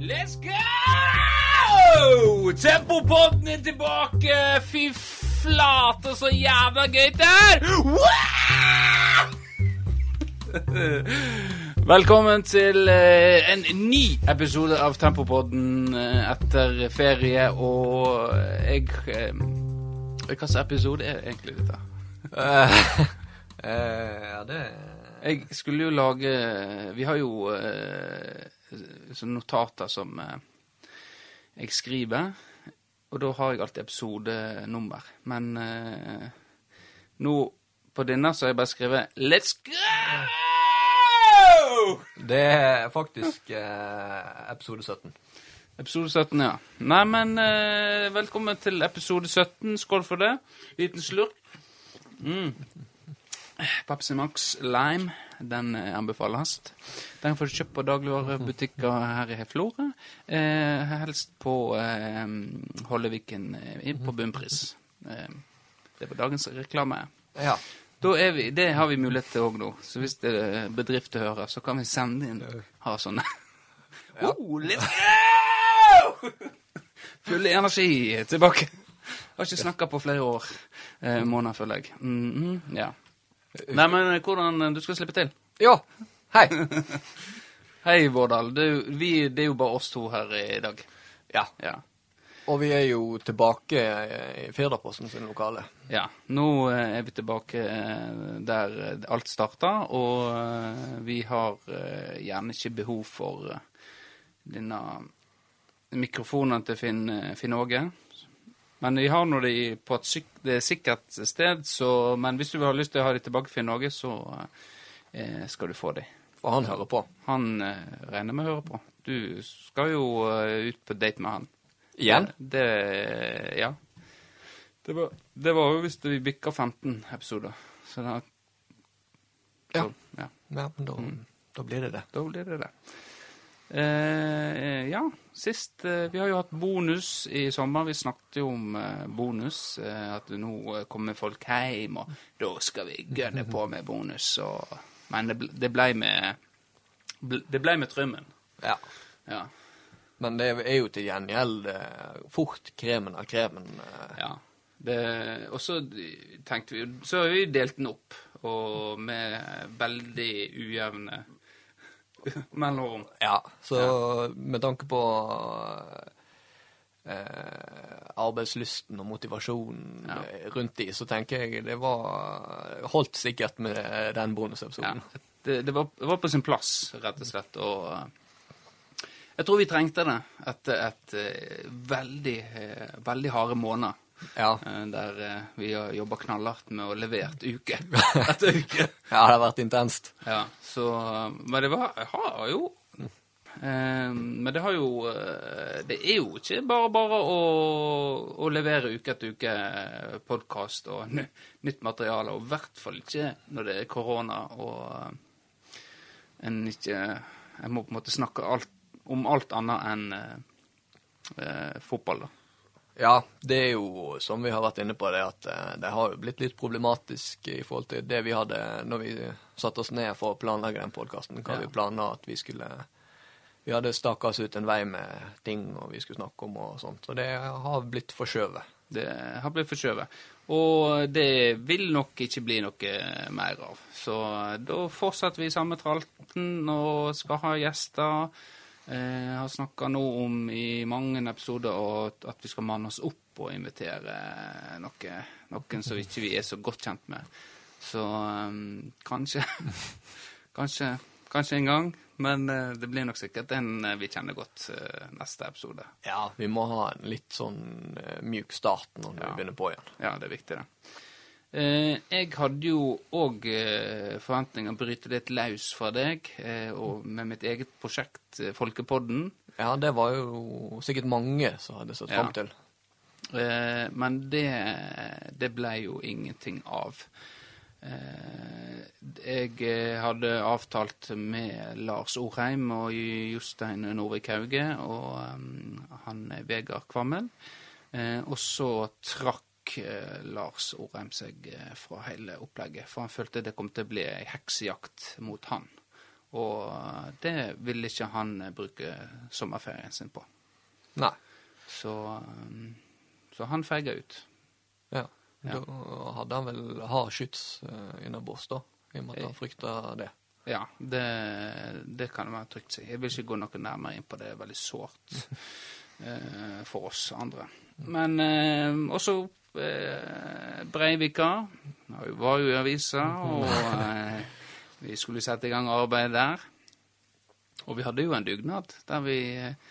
Let's go! Tempopodden er tilbake! Fy flate, så jævla gøy det er! Velkommen til eh, en ny episode av Tempopodden eh, etter ferie, og jeg eh, Hva slags episode er egentlig dette? Ja, det Jeg skulle jo lage Vi har jo eh, sånne notater som eh, jeg skriver, og da har jeg alltid episodenummer. Men eh, nå på denne så har jeg bare skrevet Let's go! Det er faktisk eh, episode 17. Episode 17, ja. Nei, men eh, velkommen til episode 17. Skål for det. Liten slurk. Mm. Pepsi Max Lime, den eh, anbefales. Den får du kjøpt på dagligvarebutikker her i Florø. Eh, helst på eh, Holleviken eh, på bunnpris. Eh, det var dagens reklame. Ja. Vi, Det har vi mulighet til òg nå. Så hvis det er bedrifter hører, så kan vi sende inn ha sånne. Oh, let's go! Full energi tilbake. Har ikke snakka på flere år. Eh, måneder, føler jeg. Mm, -hmm, ja. Nei, men eh, hvordan Du skal slippe til. Ja, hei. Hei, Vårdal. Det, er jo- vi, det er jo bare oss to her i dag. Ja, Ja. og vi er jo tilbake i Firdaposten sin lokale. Ja, nå eh, er vi tilbake eh, der eh, alt starta, og eh, vi har eh, gjerne ikke behov for eh, denne mikrofonen til Finn, eh, Finn Åge. Men vi har nå de på et syk det er sikkert sted, så, men hvis du har lyst til å ha de tilbake, fra Norge, så eh, skal du få de. For han hører på. Han eh, regner med å høre på. Du skal jo eh, ut på date med han. Igjen? Det, ja. Det var, det var jo hvis vi bikka 15 episoder. Så da Ja. ja. Ja, men da, da blir det det. Da blir det det. Eh, ja, sist eh, Vi har jo hatt bonus i sommer. Vi snakket jo om eh, bonus. Eh, at nå kommer folk hjem, og da skal vi gønne på med bonus. Og, men det, ble- det med ble, Det blei med Trymmen. Ja. Ja. Men det er jo til gjengjeld fort kremen av kremen. Ja. Det, og så tenkte vi Så har vi delt den opp, og med veldig ujevne mellomrom. Ja, så med tanke på eh, arbeidslysten og motivasjonen Ja. rundt de, så tenker jeg det var holdt sikkert med den Ja. Det, det, var, det var på sin plass, rett og slett. Og eh, jeg tror vi trengte det etter et eh, veldig, eh, veldig harde måneder. Ja. eh, der eh, vi har jobba knallhardt med å levere uke etter uke. ja, det har vært intenst. Ja, så Men det var har jo eh, Men det har jo Det er jo ikke bare bare å, å levere uke etter uke podkast og nytt materiale, og i hvert fall ikke når det er korona og en ikke En må på en måte snakke alt, om alt annet enn eh, fotball, da. Ja, det er jo som vi har vært inne på, det at eh, det har blitt litt problematisk i forhold til det vi hadde når vi satte oss ned for å planlegge den podkasten. Hva Ja. vi planla at vi skulle Vi hadde staka oss ut en vei med ting og vi skulle snakke om og sånt. Og det har blitt forskjøvet. Det har blitt forskjøvet. Og det vil nok ikke bli noe mer av. Så da fortsetter vi samme tralten og skal ha gjester. Jeg har snakka nå om i mange episoder at vi skal manne oss opp og invitere noe, noen som ikke vi er så godt kjent med. Så um, kanskje, kanskje Kanskje en gang. Men eh, det blir nok sikkert en eh, vi kjenner godt eh, neste episode. Ja, vi må ha en litt sånn eh, mjuk start når Ja. vi begynner på igjen. Ja, det er viktig, det. Eh, jeg hadde jo òg eh, forventninger å bryte litt løs fra deg, eh, og med mitt eget prosjekt, Folkepodden. Ja, det var jo sikkert mange som hadde sett Ja. fram til. Eh, men det, det ble jo ingenting av. Eh, jeg hadde avtalt med Lars Orheim og Jostein Norvik Hauge og eh, han Vegard Kvammel. Eh, og så trakk eh, Lars Orheim seg eh, fra hele opplegget, for han følte det kom til å bli ei heksejakt mot han. Og det ville ikke han eh, bruke sommerferien sin på. Nei. Så, så han feiga ut. Ja. Ja. Da hadde han vel hard skyts uh, innabords, da. I og med at han frykta det. Ja, det, det kan være trygt si. Jeg vil ikke gå noe nærmere inn på det. Det er veldig sårt eh, for oss andre. Men eh, også eh, Breivika vi var jo i avisa, og eh, vi skulle sette i gang arbeid der. Og vi hadde jo en dugnad der vi eh,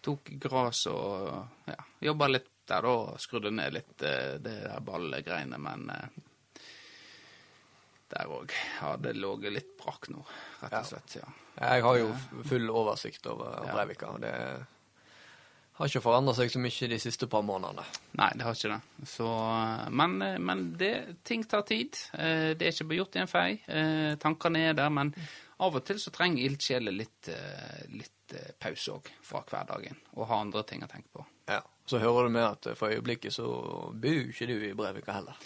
tok gras og ja, jobba litt der da, og skrudde ned litt eh, det der ballegreiene, men eh, der òg har det ligget litt brakk nå, rett og slett. ja. Jeg har jo full oversikt over. Breivika, og det har ikke forandra seg så mye de siste par månedene. Nei, det har ikke det. Så, men eh, men det, ting tar tid. Eh, Det er ikke gjort i en fei. Eh, Tankene er der, men av og til så trenger ildsjeler litt, eh, litt eh, pause òg fra hverdagen, og ha andre ting å tenke på. Ja. Så hører du med at eh, for øyeblikket så bor ikke du i Brevika heller.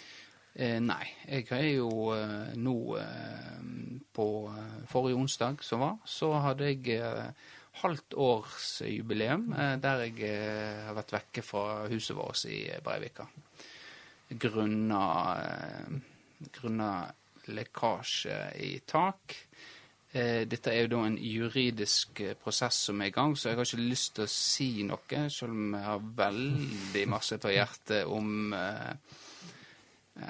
Eh, nei, jeg er jo eh, nå eh, På eh, forrige onsdag som var, så hadde jeg eh, halvt års jubileum der jeg eh, har vært vekke fra huset vårt i Breivika. Grunna, eh, grunna lekkasje i tak. Eh, dette er jo da en juridisk eh, prosess som er i gang, så jeg har ikke lyst til å si noe, selv om jeg har veldig masse på hjertet om eh,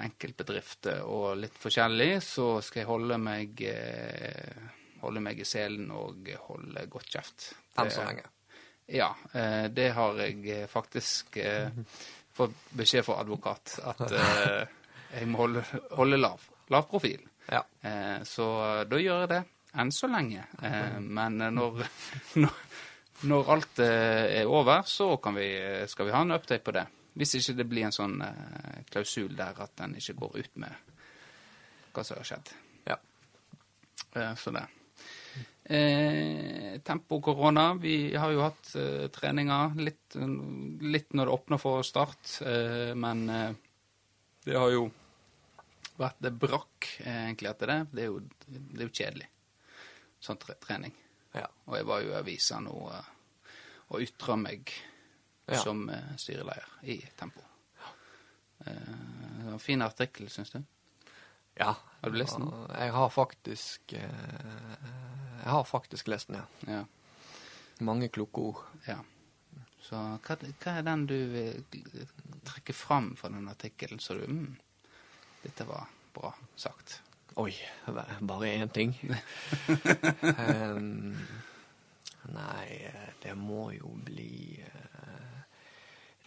enkeltbedrifter og litt forskjellig, så skal jeg holde meg, eh, holde meg i selen og holde godt kjeft. Enn så lenge. Ja, eh, det har jeg eh, faktisk eh, fått beskjed fra advokat at eh, jeg må holde, holde lav, lav profil. Ja. Eh, så da gjør jeg det. Enn så lenge. Eh, men når, når, når alt er over, så kan vi, skal vi ha en update på det. Hvis ikke det blir en sånn klausul der at den ikke går ut med hva som har skjedd. Ja. Eh, så det. Eh, tempo korona. Vi har jo hatt eh, treninger litt, litt når det åpner for start, eh, men eh, det har jo vært det brakk eh, egentlig etter det. Det er jo, det er jo kjedelig, sånn tre trening. Ja. Og jeg var jo i avisa nå eh, og ytra meg Ja. som styreleder i Tempo. En fin artikkel, syns du? Ja. Har du lest den? Jeg har faktisk eh, Jeg har faktisk lest den, ja. Ja. Mange kloke ord. Ja. Så hva, hva er den du vil trekke fram fra den artikkelen, så du mm, Dette var bra sagt. Oi, bare én ting. um, nei, det må jo bli eh,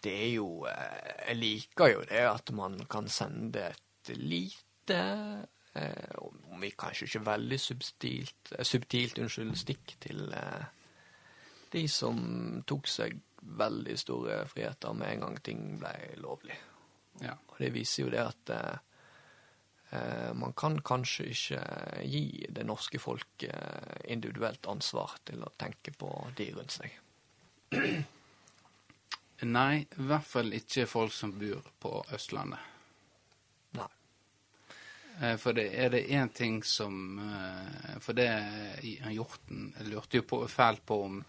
Det er jo eh, Jeg liker jo det at man kan sende et lite eh, Om vi kanskje ikke veldig substilt, eh, subtilt unnskyld, stikk til eh, de som tok seg veldig store friheter med en gang ting ble lovlig. Ja. Og det viser jo det at eh, eh, man kan kanskje ikke gi det norske folk eh, individuelt ansvar til å tenke på de rundt seg. Nei, i hvert fall ikke folk som bor på Østlandet. Eh, For det er det én ting som eh, For det i- Hjorten lurte jo på, fælt på om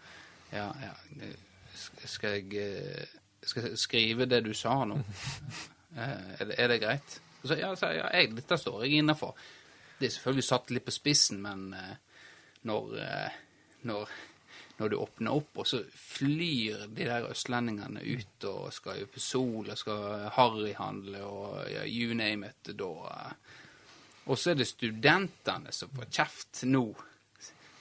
Ja, ja Skal jeg eh, skal jeg skrive det du sa nå? Er det, er det greit? Så, ja, så, ja jeg, dette står jeg innafor. Det er selvfølgelig satt litt på spissen, men når, når når du åpner opp, og så flyr de der østlendingene ut og skal jo på sol og skal harryhandle og ja, you name it, da. Og så er det studentene som får kjeft nå,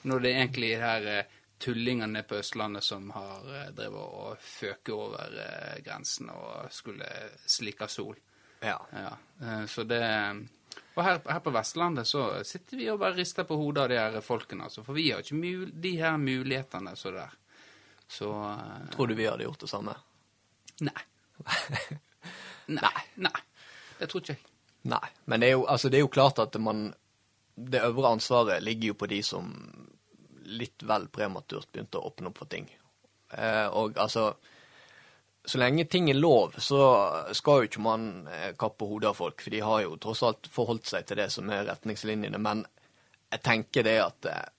når det er egentlig de her eh, tullingene på Østlandet som har eh, drevet og føket over eh, grensen og skulle slike sol. Ja. Ja, så det Og her, her på Vestlandet så sitter vi og bare rister på hodet av de her folkene, altså, for vi har ikke mul de her mulighetene så der. Så Tror du vi hadde gjort det samme? Nei. Nei. Nei. Det tror ikke jeg. Nei. Men det er jo, altså, det er jo klart at man Det øvre ansvaret ligger jo på de som litt vel prematurt begynte å åpne opp for ting. Eh, og altså Så lenge ting er lov, så skal jo ikke man eh, kappe hodet av folk, for de har jo tross alt forholdt seg til det som er retningslinjene. Men jeg tenker det at eh,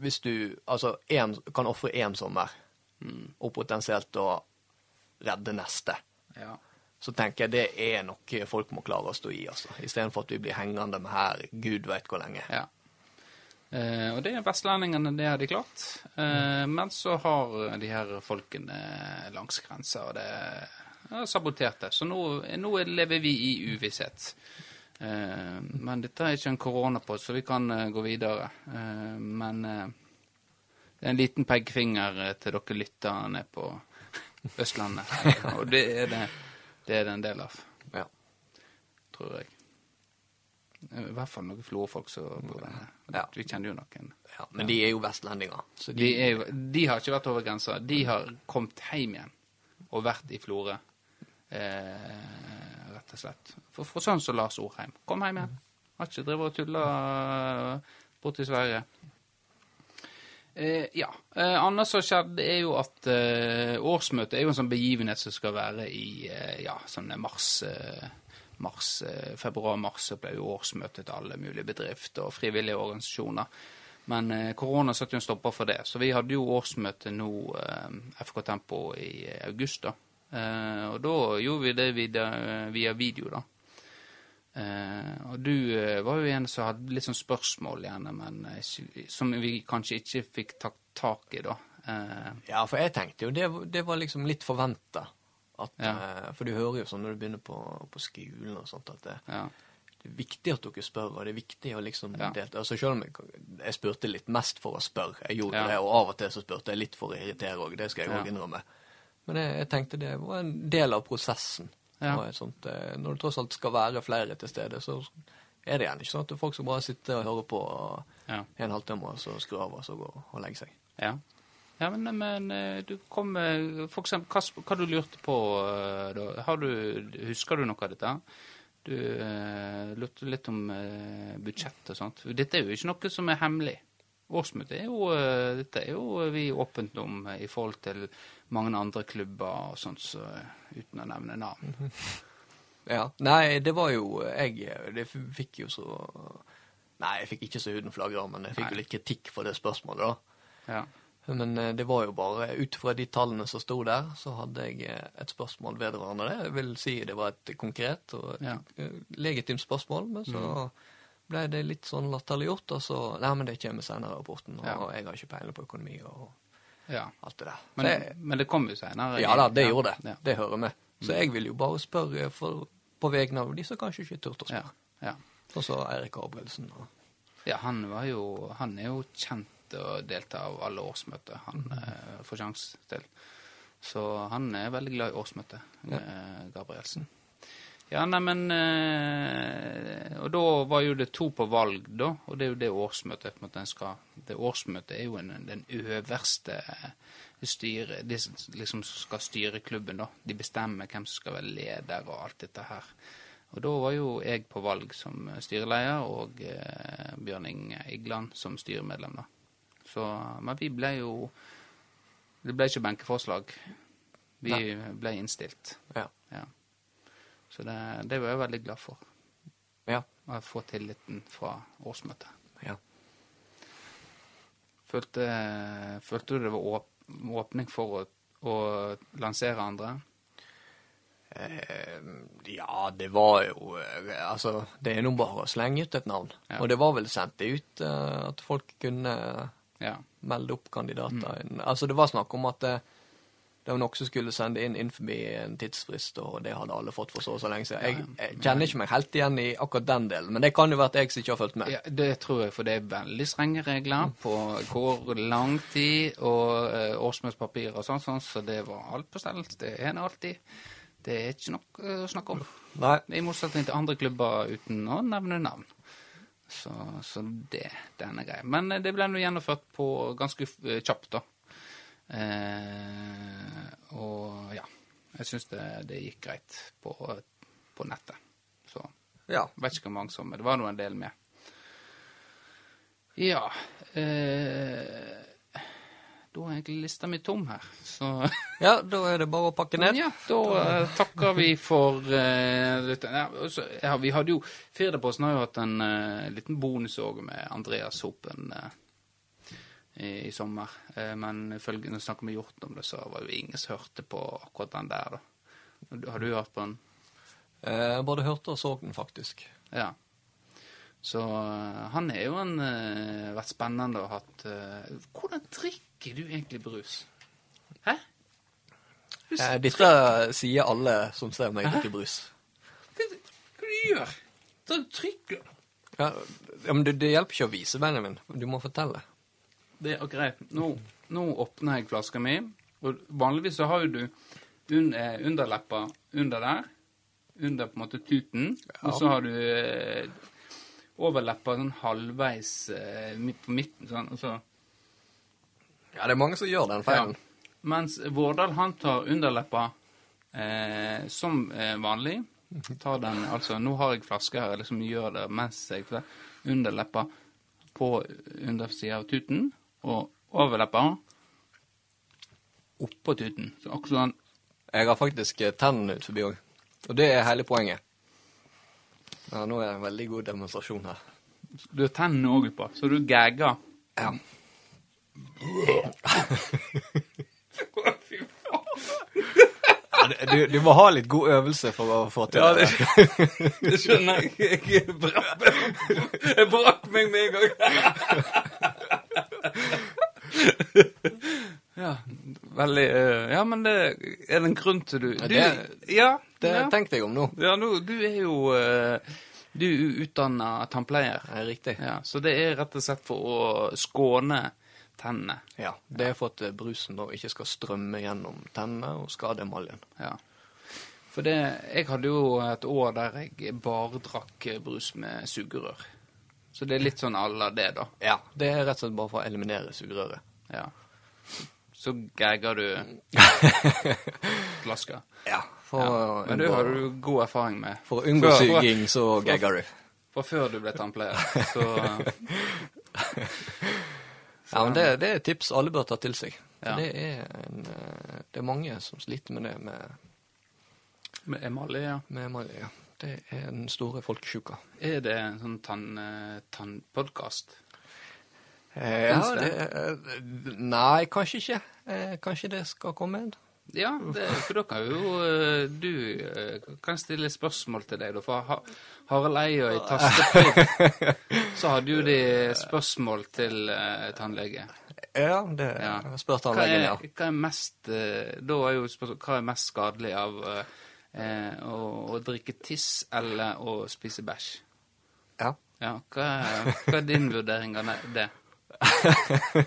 hvis du altså en, kan ofre én sommer, og potensielt da redde neste, Ja. Så tenker jeg det er noe folk må klare å stå i, altså. Istedenfor at vi blir hengende med her gud veit hvor lenge. ja. Eh, og det er vestlendingene, det har de klart. Eh, men så har de her folkene langs grensa, og det har sabotert det. Så nå, nå lever vi i uvisshet. Eh, men dette er ikke en korona på, så vi kan eh, gå videre. Eh, men eh, det er en liten pekefinger eh, til dere lytterne på Østlandet. og det er det, det er det en del av, Ja. tror jeg. I hvert fall noen Florø-folk som bor der. Ja. Vi kjenner jo noen. ja. Men de er jo vestlendinger. Så de, De, er jo, de har ikke vært over grensa. De har kommet hjem igjen og vært i Florø. Eh, rett og slett. For, for sånn som Lars Orheim. Kom hjem igjen. Har ikke drevet og tulla borti Sverige. Eh, ja. Eh, annet som har skjedd, er jo at eh, årsmøtet er jo en sånn begivenhet som skal være i eh, ja, sånn mars, eh, mars eh, februar-mars, ble jo årsmøtet til alle mulige bedrifter og frivillige organisasjoner. Men eh, korona satte jo en stopper for det, så vi hadde jo årsmøte nå, eh, FK Tempo, i august. da. Eh, og da gjorde vi det via, via video, da. Eh, og du eh, var jo en som hadde litt sånn spørsmål gjerne, men eh, som vi kanskje ikke fikk tatt tak i, da. Eh, Ja, for jeg tenkte jo det, det var liksom litt forventa. Ja. For du hører jo sånn når du begynner på, på skolen og sånt, at det, ja. det er viktig at dere spør, og det er viktig å liksom Ja. delta. Altså, selv om jeg, jeg spurte litt mest for å spørre, jeg gjorde det, og av og til så spurte jeg litt for å irritere òg, det skal jeg òg innrømme. Men jeg, jeg tenkte det var en del av prosessen. Ja. Og sånt, eh, når det tross alt skal være flere til stede, så er det gjerne ikke sånn at folk skal bare sitte og høre på Ja. en halvtime, og så skrur av, og så går og legge seg. Ja. ja men, men eh, du kom For eksempel, hva, hva du lurte på eh, da? Har du, husker du noe av dette? Du uh, lurte litt om uh, budsjett og sånt. Dette er jo ikke noe som er hemmelig. Årsmøtet er jo, eh, dette er jo vi åpent om eh, i forhold til mange andre klubber og sånt, så, eh, uten å nevne navn. Ja. Nei, det var jo Jeg det fikk jo så Nei, jeg fikk ikke så huden flagrer, men jeg fikk Nei. jo litt kritikk for det spørsmålet, da. Ja. Men eh, det var jo bare ut fra de tallene som sto der, så hadde jeg eh, et spørsmål vedrørende det. Jeg vil si det var et konkret og Ja. eh, legitimt spørsmål, men så Mm. Ble det litt sånn latterliggjort, og så Nei, men det kommer senere i rapporten, og Ja. jeg har ikke peiling på økonomi og ja. alt det der. Men, jeg, men det kom jo senere? ja da, det gjorde det. Mm. Det hører vi. Så jeg vil jo bare spørre for, på vegne av de som kanskje ikke turte å Ja. spørre. ja. Og så Eirik Abraelsen. og- Ja, han var jo Han er jo kjent og delta av alle årsmøter han eh, får sjanse til. Så han er veldig glad i årsmøtet, ja. Gabrielsen. Ja, nei, men eh, Og da var jo det to på valg, da. Og det er jo det årsmøtet på en måte en skal Det årsmøtet er jo en, den øverste styre De som liksom skal styre klubben, da. De bestemmer hvem som skal være leder og alt dette her. Og da var jo jeg på valg som styreleder, og eh, Bjørn Inge Igland som styremedlem, da. Så, men vi ble jo Det ble ikke benkeforslag. Vi Nei. ble innstilt. Ja. Ja. Så det, det var jeg veldig glad for. Ja. Å få tilliten fra årsmøtet. ja. Følte, følte du det var åp åpning for å, å lansere andre? Eh, ja, det var jo eh, Altså, det er nå bare å slenge ut et navn. Ja. Og det var vel sendt ut eh, at folk kunne Ja. melde opp kandidater. Mm. Altså, det var snakk om at det, hun som skulle sende inn innenfor en tidsfrist, og det hadde alle fått for så og så lenge siden. Jeg, jeg kjenner ikke meg helt igjen i akkurat den delen, men det kan jo være at jeg som ikke har fulgt med. ja, det tror jeg, for det er veldig strenge regler på hvor lang tid og uh, årsmøtespapir og sånn, sånn, så det var alt på stell. Det er det alltid. Det er ikke nok å snakke om. Nei. I motsetning til andre klubber uten å nevne navn. Så, så det, den er grei. Men eh, det ble nå gjennomført på ganske eh, kjapt, da. Eh, og ja. Jeg syns det, det gikk greit på, på nettet. Så Ja. vet ikke hvor mange som Det var nå en del med. Ja eh, Da er egentlig lista mi tom her, så ja, da er det bare å pakke ned. ja, da da takker vi for eh. Ja, så- ja, vi hadde jo Firdaposten har jo hatt en eh, liten bonus òg med Andreas Hopen. eh, i, i sommer. Eh, men ifølge når vi snakker med Hjort om det, så var det jo ingen som hørte på akkurat den der, da. Har du hørt på den? Jeg både hørte og så den, faktisk. Ja. Så eh, han er jo en vært spennende og hatt Hvordan drikker du egentlig brus? Hæ? Du, Eh, dette sier alle som ser meg drikke brus. hva, hva du gjør du? trykker Ja, ja, men det, det hjelper ikke å vise, Benjamin. Du må fortelle. Det er greit. Nå, nå åpner jeg flaska mi, og vanligvis så har jo du un, eh, underleppa under der, under på en måte tuten, og så har du eh, overleppa sånn halvveis eh, på midten, sånn, og så Ja, det er mange som gjør den feilen. Mens Vårdal han tar underleppa eh, som eh, vanlig. Tar den, altså Nå har jeg flaske her, liksom gjør det mens jeg tar underleppa på undersida av tuten, og overleppa oppå tuten. Så akkurat sånn Jeg har faktisk eh, tennene ut forbi òg. Og det er hele poenget. Ja, nå er det en veldig god demonstrasjon her. Du har tennene òg utpå, så du gagger. Ja. Ja, du, du må ha litt god øvelse for å få til Ja, det. det, skjønner jeg. Jeg brakk meg med en gang. Ja, veldig eh, Ja, men det er det en grunn til du, du det- Ja, Det ja. tenkte jeg om nå. ja nå, du er jo eh, Du er utdanna tannpleier. Er riktig. Ja, så det er rett og slett for å skåne tennene. Ja, Det er for at eh, brusen da ikke skal strømme gjennom tennene og skade emaljen. Ja. For det Jeg hadde jo et år der jeg bare drakk brus med sugerør. Så det er litt sånn à det, da. Ja, Det er rett og slett bare for å eliminere sugerøret. Ja. Så gagger du flaska. Ja, for, Ja. å Men det har du god erfaring med. for å unngå Før- suging, så gagger du. Fra før du ble tannpleier. Så Ja, men det, det er et tips alle bør ta til seg. Ja. det, er en, eh, det er mange som sliter med det med, med emalje, ja. med emalje. Ja. Det er den store folkesjuka. Er det en sånn tann, tannpodkast? Eh, ja, det, det? eh, Nei, kanskje ikke. Eh, kanskje det skal komme en. Ja, det, for da kan jo eh, du eh, kan stille spørsmål til deg, da. For Ha- Harald Eia i Tastepriv, så hadde jo de spørsmål til eh, tannlege. Ja, det Ja. spør tannlegen, ja. hva er mest eh, Da er jo spørsmål, hva er mest skadelig av eh, eh, å, å drikke tiss eller å spise bæsj? ja. Ja, hva hva er din vurdering av det?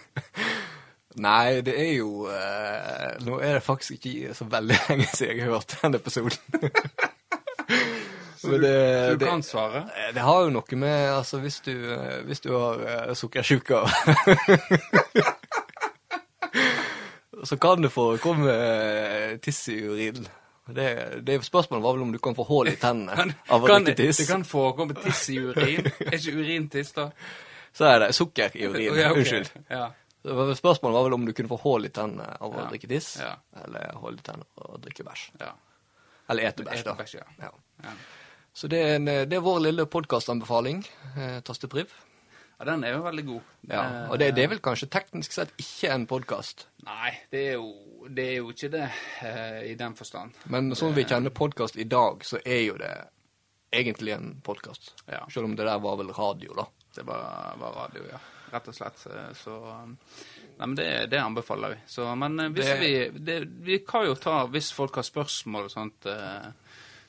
Nei, det er jo eh, Nå er det faktisk ikke så veldig lenge siden jeg har hørt den episoden. så det, Du det, kan svare. Eh, det har jo noe med Altså, hvis du, eh, hvis du har uh, sukkersjuke Så kan det forekomme uh, tiss i urinen. Det, det Spørsmålet var vel om du kan få hull i tennene av å drikke tiss. det kan forekomme tiss i urin. Er ikke urin tiss, da? Så er det sukker i urin. Okay, okay. Unnskyld. Ja. Spørsmålet var vel om du kunne få hull i tennene av å Ja. drikke tiss, Ja. eller hull i tennene av å drikke bæsj. Eller ete bæsj, da. Så det er, en, det er vår lille podkastanbefaling. Eh, Tastepriv. Ja, den er jo veldig god. Ja. Og det, det er vel kanskje teknisk sett ikke en podkast. Nei, det er jo, det er jo ikke det eh, i den forstand. Men sånn vi kjenner podkast i dag, så er jo det egentlig en podkast. Ja. Selv om det der var vel radio, da. Det var, var radio, ja. Rett og slett. eh, Så Nei, men det, det anbefaler vi. Så, men eh, hvis Det- vi Vi kan jo ta Hvis folk har spørsmål og sånt,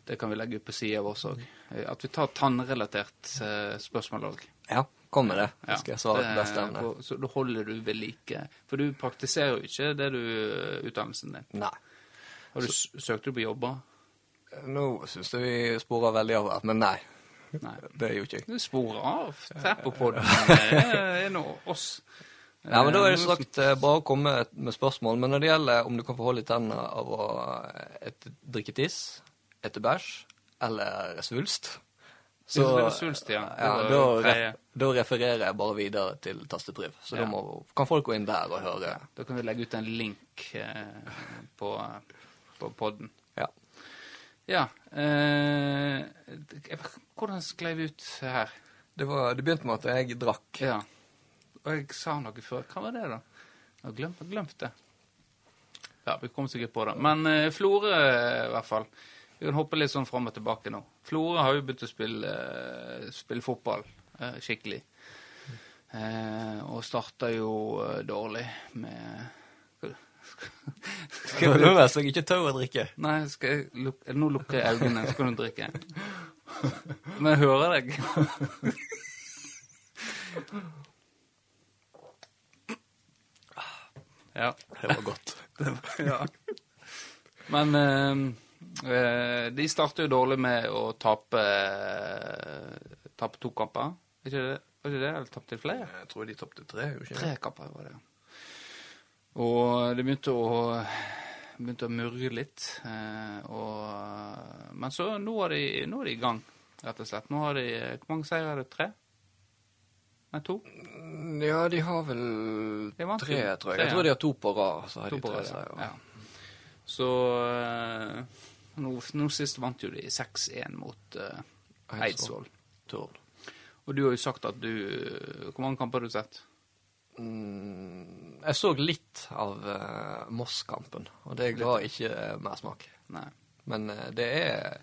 det kan vi legge ut på sida vår òg. At vi tar tannrelatert spørsmål òg. Ja, kom med det. Ja, skal jeg svare beste evne. Så da holder du ved like. For du praktiserer jo ikke det du utdannelsen din. Nei. Har du så, søkt du på jobber? Nå syns jeg vi sporer veldig av her, men nei. Nei. Det gjorde ikke jeg. Du sporer av. Tempopodden er, nå oss. Ja, men Da er det Eh, sagt eh, bare å komme med spørsmål. Men når det gjelder om du kan få hold i tennene av å drikke tiss, ete bæsj eller svulst Så, svulst, ja. Da, ref, da refererer jeg bare videre til tastepriv. Så Ja. da må, kan folk gå inn der og høre. Da kan vi legge ut en link eh, på, på podden. Ja. Ja. Eh, hvordan sklei vi ut her? Det, var, det begynte med at jeg drakk. Ja. Og jeg sa noe før. Hva var det, da? Jeg har glemt det. Ja, vi kom sikkert på det. Men eh, Florø, i hvert fall. Vi kan hoppe litt sånn fram og tilbake nå. Florø har jo begynt å spille, eh, spille fotball eh, skikkelig. Eh, og starta jo dårlig med Skal du være så jeg ikke tør å drikke? Nei, jeg nå lukker jeg øynene, så kan du drikke. Men jeg hører deg. Ja. Det var godt. ja. Men eh, de starter jo dårlig med å tape eh, Tape to kamper. Ikke det? Var ikke det? Eller tapte de flere? Jeg tror de tapte tre, ikke Tre kamper var det. Og det begynte å begynte å murre litt. Eh, og, men så nå er, de, nå er de i gang, rett og slett. Nå har de Hvor mange seire er det? Tre? Nei, to? Ja, de har vel De tre, tror jeg. Jeg tror de har to på rad. Så har To de tre seier. ja. Så eh, nå, nå sist vant jo de 6-1 mot uh, Eidsvoll. Turn. Og du har jo sagt at du Hvor mange kamper har du sett? Mm, jeg så litt av uh, Moss-kampen, og det ga ikke uh, mersmak. Men uh, det er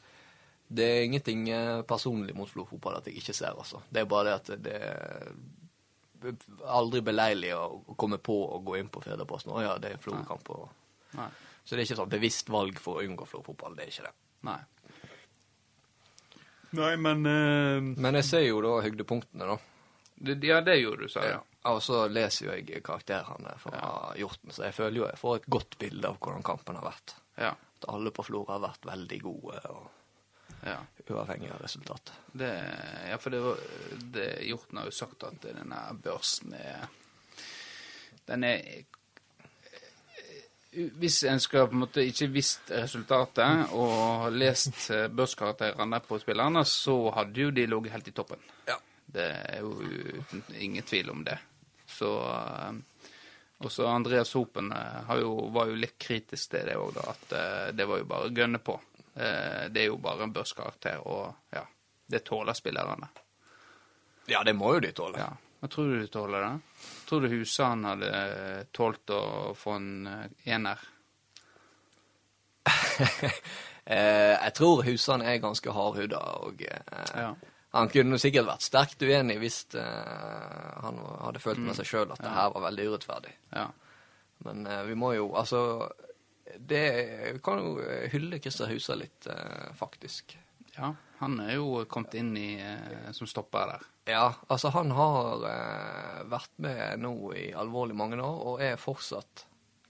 det er ingenting eh, personlig mot Flo fotball at jeg ikke ser, altså. Det er bare det at det er aldri beleilig å komme på å gå inn på Fedreposten. Å ja, det er Flo-kamp. og- Nei. Så det er ikke sånn bevisst valg for å unngå florfotball. Det er ikke det. Nei. Nei, men uh... Men jeg ser jo da høydepunktene, da. det, Ja, det gjorde du, sa du. Og så leser jo jeg karakterene fra Hjorten, så jeg føler jo jeg får et godt bilde av hvordan kampen har vært. Ja. At alle på Flora har vært veldig gode, og ja. uavhengig av resultatet. Det, ja, for det, var, det Hjorten har jo sagt at denne børsen er Den er Hvis en skal på en måte ikke visst resultatet og lest eh, børskarakterene på spillerne, så hadde jo de ligget helt i toppen. Ja. Det er jo uten, ingen tvil om det. Så eh, Også Andreas Hopen eh, har jo, var jo litt kritisk til det òg. At det var jo bare å gønne på. Det er jo bare en børskarakter, og ja, det tåler spillerne. Ja, det må jo de tåle. Ja. Hva tror du de tåler da? Tror du Husan hadde eh, tålt å få en eh, ener? Eh, jeg tror Husan er ganske hardhuda, og Ja. han kunne sikkert vært sterkt uenig hvis han hadde følt med seg sjøl at det her var veldig urettferdig. Ja. Men vi må jo Altså, det Vi kan jo hylle Christer Husa litt, faktisk. ja. Han er jo kommet inn i eh, som stopper der. Ja, altså han har eh, vært med nå i alvorlig mange år, og er fortsatt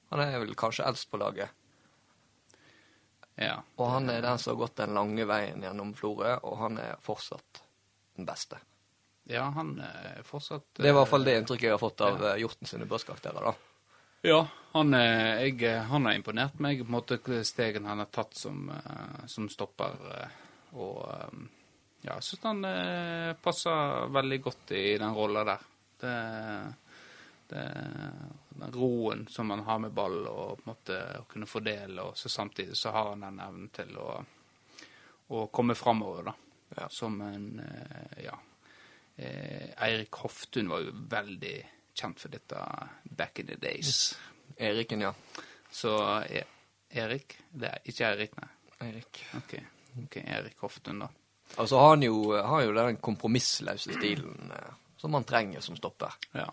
Han er vel kanskje eldst på laget. Ja. Og han er den som har gått den lange veien gjennom Florø, og han er fortsatt den beste. Ja, han er fortsatt Det er i hvert fall det inntrykket jeg har fått av ja. Hjorten sine børskarakterer, da. Ja, han er, jeg, han har imponert meg på en måte stegen han har tatt som, eh, som stopper. Og eh, ja, jeg syns han eh, passer veldig godt i den rolla der. Det, det, den roen som han har med ball, og på en måte å kunne fordele, og så samtidig så har han den evnen til å, å komme framover, da. Ja. Som en eh, Ja. Eh, Eirik Hoftun var jo veldig kjent for dette back in the days. Eriken, ja. Så e Erik Det er ikke Eirik, nei. Eirik. Ok, ok, Erik Hoftun, da. Og så har han jo, har jo den kompromissløse stilen eh, som man trenger som stopper. Ja.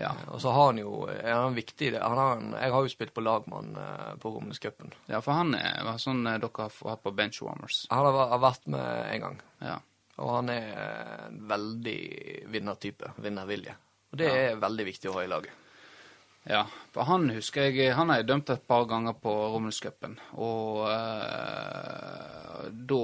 Ja, Og så har han jo er han viktig. Han har en, jeg har jo spilt på lag med han eh, på Romnescupen. ja for han er var sånn eh, dere har hatt på benchwarmers. Han har, har vært med en gang, Ja. og han er eh, en veldig vinnertype. Vinnervilje. Og det Ja. er veldig viktig å ha i laget. Ja, for han husker jeg Han har jeg dømt et par ganger på Rommelscupen, og eh, da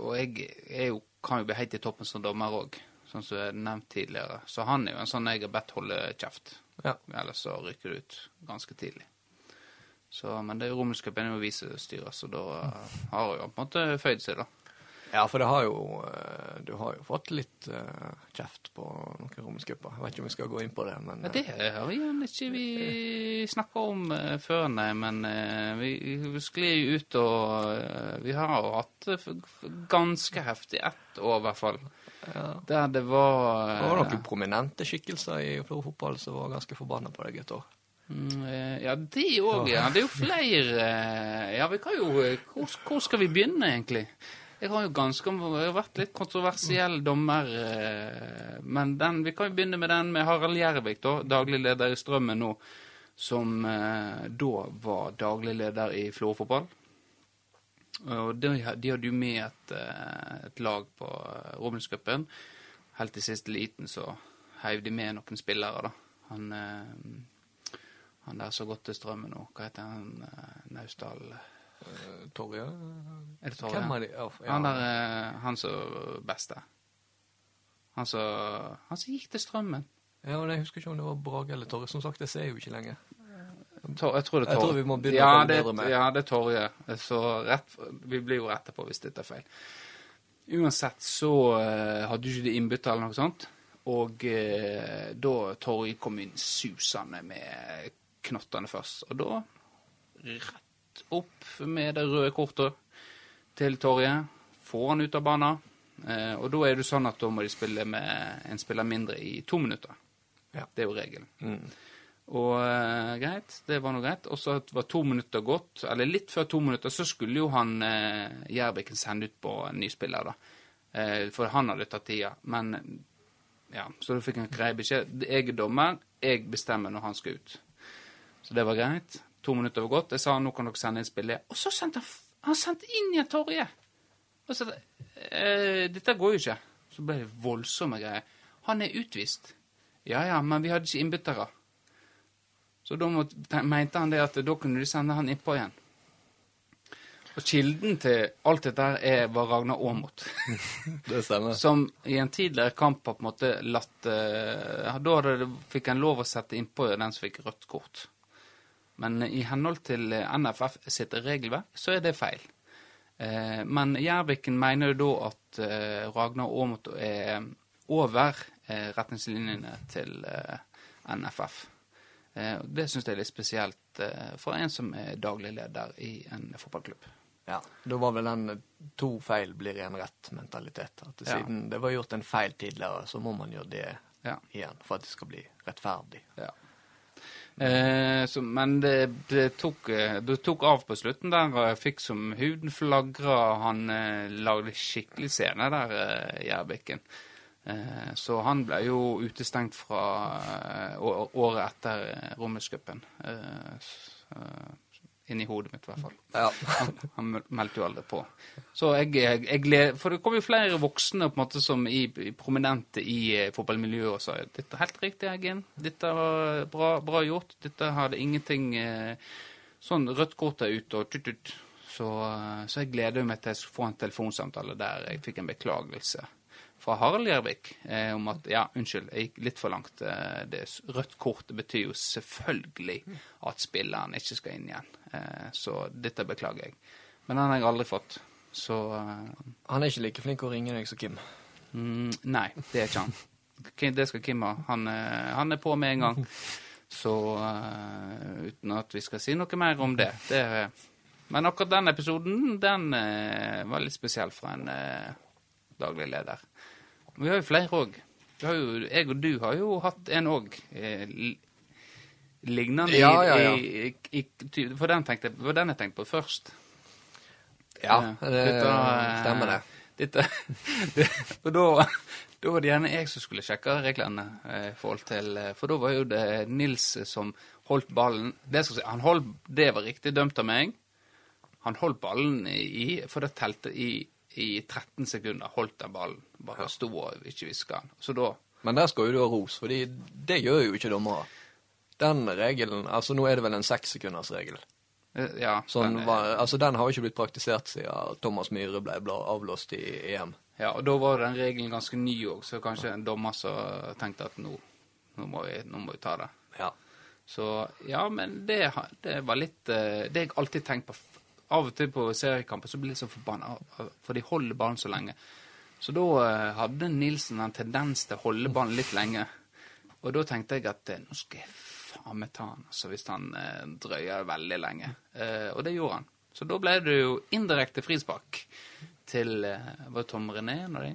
Og jeg jo, kan jo bli helt i toppen som dommer òg, sånn som jeg nevnt tidligere. Så han er jo en sånn jeg har bedt holde kjeft. Ja. Ellers så rykker det ut ganske tidlig. Så, men det er Rommelscupen er jo visestyrer, så da har har jo på en måte føyd seg, da. Ja, for det har jo eh, Du har jo fått litt eh, kjeft på noen romskuper. Jeg vet ikke om vi skal gå inn på det, men Ja, det har vi igjen ikke vi snakka om eh, før, nei. Men vi, vi sklir jo ut, og vi har jo hatt ganske heftig ett år, i hvert fall. ja. Der det var Det var noen prominente skikkelser i fotball som var ganske forbanna på deg et år. Mm, Ja, det òg, ja. Det er jo flere Ja, vi kan jo Hvor, hvor skal vi begynne, egentlig? Jeg har jo ganske jeg har vært litt kontroversiell dommer, eh, men den, vi kan jo begynne med den med Harald Gjervik, da, daglig leder i Strømmen nå, som eh, da var daglig leder i Florø fotball. Og de, de hadde jo med et, eh, et lag på Romerlandscupen. Helt i siste liten så heiv de med noen spillere, da. Han, han der som har til Strømmen nå, hva heter han? Naustdal Torje? Er det Torje? Hvem er det? Ja. Han der, eh, han som beste. Han som gikk til Strømmen. Ja, men Jeg husker ikke om det var Brage eller Torje. Som sagt, jeg ser jo ikke lenger. Tor, jeg tror det er Torje. Jeg tror vi må begynne ja, å det, bedre med. Ja, det er Torje. Så rett, vi blir jo rette på hvis dette er feil. Uansett så uh, hadde du ikke det innbyttet eller noe sånt. Og uh, da Torje kom inn susende med knottene først. Og da rett opp med det røde kortet til Torje. Får han ut av banen. Eh, og da er det sånn at da må de spille med en spiller mindre i to minutter. Ja. Det er jo regelen. Mm. Og eh, greit, det var nå greit. Og så var to minutter gått, eller litt før to minutter, så skulle jo han eh, Gjerbiken sende ut på en ny spiller, da. Eh, for han hadde tatt tida. Men ja, så da fikk han grei beskjed. Jeg er dommer, jeg bestemmer når han skal ut. Så det var greit. To minutter var gått. Jeg sa nå kan dere sende inn spillet. Og så sendte han, han sendte inn igjen Torje! Og så eh, Dette går jo ikke. Så ble det voldsomme greier. Han er utvist. Ja ja, men vi hadde ikke innbyttere. Så da må, mente han det at da kunne de sende han innpå igjen. Og kilden til alt dette er, var Ragnar Aamodt. Det stemmer. Som i en tidligere kamp har på en måte latt eh, Da det, fikk en lov å sette innpå den som fikk rødt kort. Men i henhold til eh, NFF sitt regelverk, så er det feil. Eh, men Gjerviken mener jo da at eh, Ragnar Aamodt er over retningslinjene til NFF. Det syns jeg er litt spesielt for en som er daglig leder i en fotballklubb. Ja, Da var vel den to feil blir en rett-mentalitet. At Ja. siden det var gjort en feil tidligere, så må man gjøre det Ja. igjen for at det skal bli rettferdig. Ja. Eh, så, men det, det, tok, eh, det tok av på slutten der, og jeg fikk som huden flagra. Han eh, lagde skikkelig scene der, eh, Gjerbiken. Eh, så han ble jo utestengt fra eh, året etter Romerscupen. Eh, inni hodet mitt, i hvert fall. Ja. Han, han meldte jo aldri på. Så jeg, jeg, jeg gled, For det kom jo flere voksne på en måte som i, i prominente i eh, fotballmiljøet og sa dette er helt riktig, Eggen. Dette var bra, bra gjort. Dette hadde ingenting eh, Sånn rødt kort er ute og tut-tut. Så, eh, så jeg gleder meg til å få en telefonsamtale der jeg fikk en beklagelse fra Harald Gjervik eh, om at ja, unnskyld, jeg gikk litt for langt. Eh, det rødt kort betyr jo selvfølgelig at spilleren ikke skal inn igjen. Eh, så dette beklager jeg. Men den har jeg aldri fått. Så eh, Han er ikke like flink å ringe deg som Kim. mm, nei, det er ikke han. Det skal Kim ha. Han, eh, han er på med en gang. Så uh, uten at vi skal si noe mer om det. det men akkurat den episoden, den uh, var litt spesiell fra en uh, daglig leder. Vi har jo flere òg. Jeg og du har jo hatt en òg. Eh, lignende Ja, ja, ja. I, i, i, for den tenkte, var den jeg tenkte på først. Ja, Eh, det dette, stemmer det. Dette, det, og da, da var det gjerne jeg som skulle sjekke reglene. eh, forhold til, eh, For da var jo det Nils som holdt ballen det, si, han holdt, det var riktig dømt av meg. Han holdt ballen i For det telte i, i 13 sekunder. Holdt den ballen. Bare sto og ikke viska den. Så da Men der skal jo du ha ros, for det gjør jo ikke dommere. Den regelen Altså, nå er det vel en sekssekundersregel. eh, Ja. Sånn den, var, altså, den har jo ikke blitt praktisert siden Thomas Myhre ble avlåst avblåst i EM. Ja, og da var den regelen ganske ny òg, så kanskje en dommer som tenkte at nå, nå, må vi, nå må vi ta det. Ja. Så ja, men det, det var litt eh, Det har jeg alltid tenkt på. Av og til på seriekamper så blir jeg så forbanna, for de holder ballen så lenge. Så da eh, hadde Nilsen en tendens til å holde ballen litt lenge. Og da tenkte jeg at eh, nå skal jeg faen meg ta han, altså, hvis han eh, drøyer veldig lenge. Eh, og det gjorde han. Så da ble det jo indirekte frispark til eh, Var det Tom René en av de?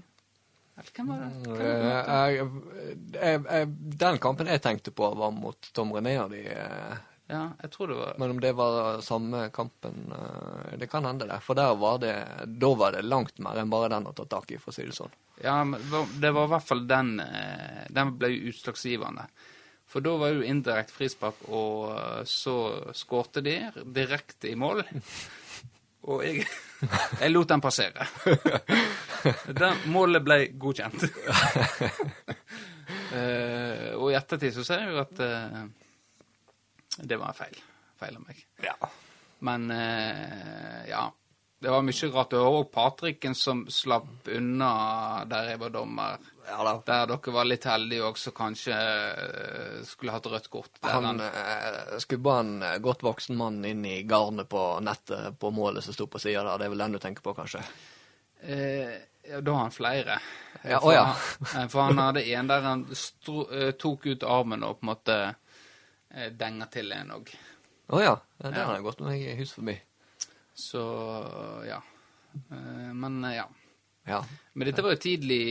Hvem var det? Hvem var det? Eh, den kampen jeg tenkte på, var mot Tom René og de. Ja, jeg tror det var Men om det var samme kampen eh, Det kan hende, det. For der var det Da var det langt mer enn bare den å ta tak i, for å si det sånn. Ja, men det var- i hvert fall den eh, Den ble jo utslagsgivende. For da var det jo indirekte frispark, og eh, så skårte de direkte i mål. Og jeg, jeg lot den passere. Den målet ble godkjent. Og i ettertid så ser jeg jo at det var feil. Feil av meg. Ja. Men eh, ja. Det var mye rart. Det var òg Patrikken som slapp unna der jeg var dommer. ja da. Der dere var litt heldige òg, så kanskje eh, skulle hatt rødt kort. Han eh, skubba en godt voksen mann inn i garnet på nettet på målet som sto på sida der. Det er vel den du tenker på, kanskje? Eh, ja, da har han flere. Ja, for, å ja. han, for han hadde en der han stro, tok ut armen og på en måte eh, denga til en òg. Å ja. ja. Den har jeg gått meg hus forbi. Så ja. Eh, men eh, ja. Ja. Men dette var jo tidlig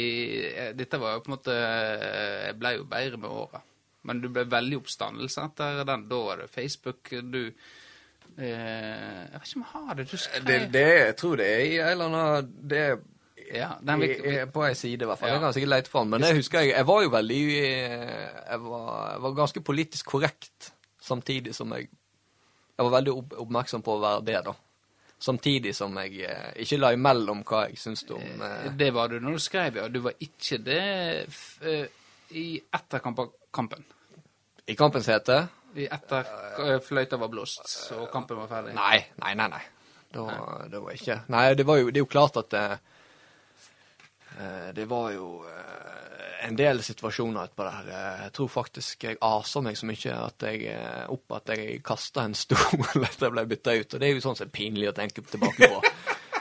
Dette var jo på en måte Jeg ble jo bedre med åra. Men du ble veldig oppstandelse etter den. Da var det Facebook du eh, Jeg vet ikke om jeg har det. Du skrev Det, det, jeg tror det er i en eller annen Det Ja, den vi, i- på ei side, i hvert fall. Ja. Jeg kan sikkert lete den, Men det husker jeg. Jeg var jo veldig eh, Jeg var, jeg var ganske politisk korrekt samtidig som jeg Jeg var veldig oppmerksom på å være det, da. Samtidig som jeg eh, ikke la imellom hva jeg syntes om eh, Det var du når du skrev, ja. Du var ikke det eh, i etter kampen. I kampens hete. I etter eh, fløyta var blåst, og kampen var ferdig. Nei, nei, nei. nei. Da, det var ikke Nei, det var jo Det er jo klart at det, eh, det var jo eh, en del situasjoner etterpå der. Eh, Jeg tror faktisk jeg asa meg så mye at jeg, eh, opp at jeg kasta en stol etter jeg ble bytta ut. Og det er jo sånn som er pinlig å tenke tilbake på.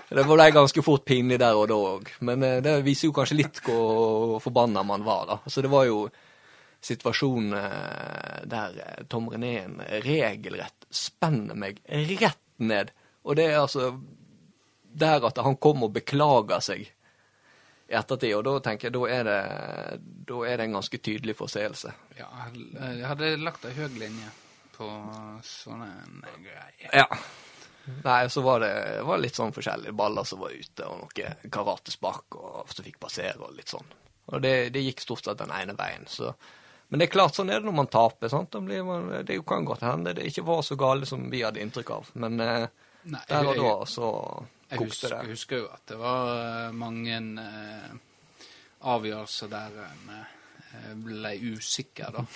Det ble ganske fort pinlig der og da òg. Men eh, det viser jo kanskje litt hvor forbanna man var, da. Så det var jo situasjonen eh, der eh, Tom Reneen regelrett spenner meg rett ned. Og det er altså der at han kom og beklager seg i ettertid, og da tenker jeg da er det, da er det en ganske tydelig forseelse. Ja, jeg hadde lagt ei høy linje på sånne greier. Ja. Nei, så var det var litt sånn forskjellige baller som var ute, og noe karatespark og som fikk passere og litt sånn. Og det, det gikk stort sett den ene veien, så Men det er klart, sånn er det når man taper. sant? Man, det kan godt hende det ikke var så galt som vi hadde inntrykk av, men eh, Nei, der og da så Jeg husker, det. husker jo at det var eh, mange eh, avgjørelser der en eh, ble usikker, da.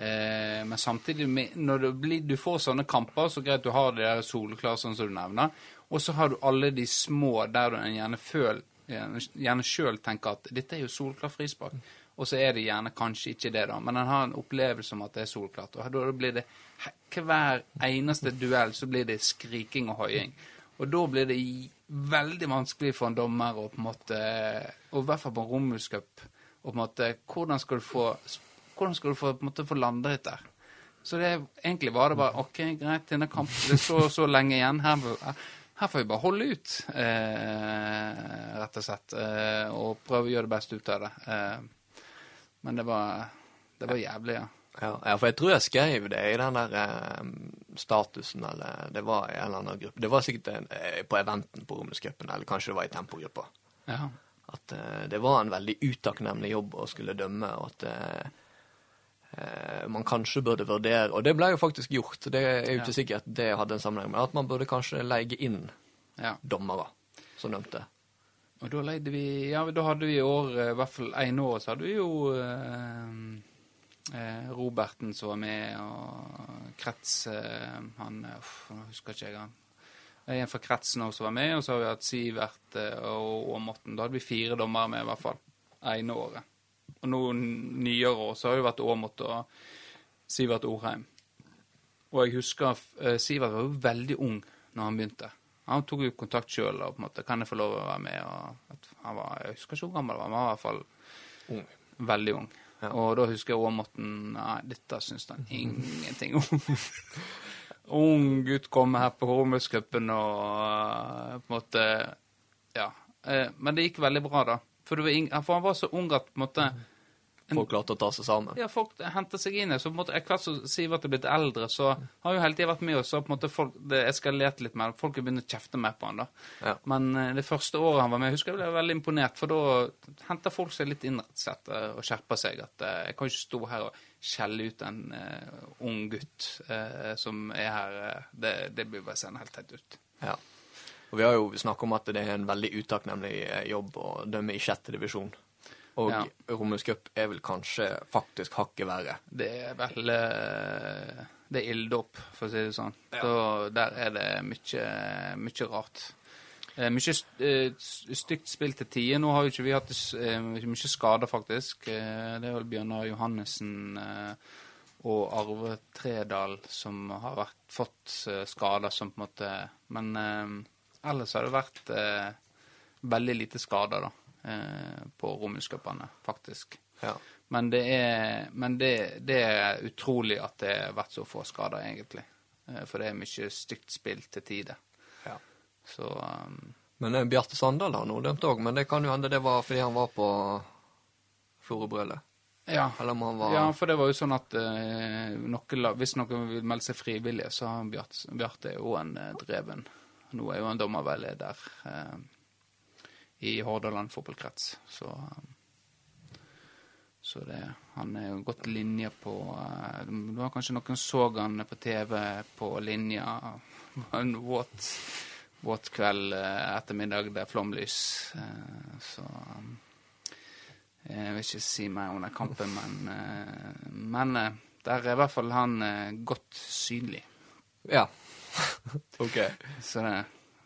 Eh, men samtidig, med, når du, blir, du får sånne kamper, så greit du har de der soleklare, sånn som du nevner, og så har du alle de små der du gjerne føl, gjerne, gjerne sjøl tenker at dette er jo solklar frispark. Og så er det gjerne kanskje ikke det, da, men en har en opplevelse om at det er solklart. Og da blir det hver eneste duell så blir det skriking og hoiing. Og da blir det veldig vanskelig for en dommer å på en måte Og i hvert fall på en Romulus Cup på en måte Hvordan skal du få skal du få, måte, få landet dette? Så det, egentlig var det bare OK, greit, denne kampen Det står så lenge igjen. Her, her får vi bare holde ut, eh, rett og slett. Eh, og prøve å gjøre det beste ut av det. Eh, men det var, det var jævlig, ja. Ja, ja, for jeg tror jeg skrev det i den der eh, statusen, eller det var i en eller annen gruppe. Det var sikkert eh, på eventen på Romerscupen, eller kanskje det var i tempogruppa. ja. At eh, det var en veldig utakknemlig jobb å skulle dømme, og at eh, eh, man kanskje burde vurdere Og det ble jo faktisk gjort, det er jo ikke sikkert det hadde en sammenheng, men at man burde kanskje leie inn ja. dommere som dømte. Og da leide vi Ja, da hadde vi i år, eh, i hvert fall ene år, så hadde vi jo eh, eh, Roberten som var med, og Krets eh, Han eh, uff, Nå husker ikke jeg han. En fra Kretsen også var med, og så har vi hatt Sivert og, og Morten. Da hadde vi fire dommere med, i hvert fall. Ene året. Og noen nyere år så har det vært Åmot og Sivert Orheim. Og jeg husker eh, Sivert var jo veldig ung når han begynte. han tok jo kontakt sjøl og på en måte Kan jeg få lov å være med? Og han var, Jeg husker ikke hvor gammel han var, men han var i hvert fall Ung. veldig ung. Ja. Og da husker jeg Åmoten Nei, dette syns han ingenting om. ung gutt kommer her på Hormuzcupen og uh, på en måte Ja. Uh, men det gikk veldig bra, da. For, det var for han var så ung at på en måte Folk klarte å ta seg sammen. ja, folk henter seg inn. Så på en måte, etter hvert som Sivert er blitt eldre, så har jo hele tida vært med oss. Så på en måte folk, det eskalerte litt mer. Folk har begynt å kjefte mer på han da. Ja. Men eh, det første året han var med, jeg husker jeg ble veldig imponert, for da henter folk seg litt inn rett og slett og skjerper seg. At eh, jeg kan ikke stå her og skjelle ut en uh, ung gutt uh, som er her. det, det blir bare sende helt teit ut. Ja. Og vi har jo snakket om at det er en veldig utakknemlig jobb å dømme i sjette divisjon. Og Ja. Romus Cup er vel kanskje faktisk hakket verre. Det er vel eh, Det er ilddåp, for å si det sånn. Ja. Så der er det mye, mye rart. Eh, mye eh, stygt spill til tider. Nå har jo ikke vi hatt mye skader, faktisk. Det er vel Bjørnar Johannessen og Arve Tredal som har vært, fått skader som på en måte Men eh, ellers har det vært eh, veldig lite skader, da. Eh, på Romuluscupene, faktisk. Ja. Men, det er, men det, det er utrolig at det har vært så få skader, egentlig. Eh, For det er mye stygt spill til tider. ja. Så um, Men eh, Bjarte Sandal har nå dømt òg, men det kan jo hende det var fordi han var på Florø-brølet. ja. Var ja, for det var jo sånn at uh, noe, hvis noen vil melde seg frivillige, så har Bjarte, Bjarte jo en uh, dreven. Nå er jo en dommerveileder eh, i Hordaland fotballkrets, så um, så det, han er jo godt linje på eh, Det var kanskje noen så han på TV på linja en våt, våt kveld eh, ettermiddag, det er flomlys. Eh, så um, jeg vil ikke si mer om den kampen, men, men der er i hvert fall han godt synlig. Ja. ok. Så det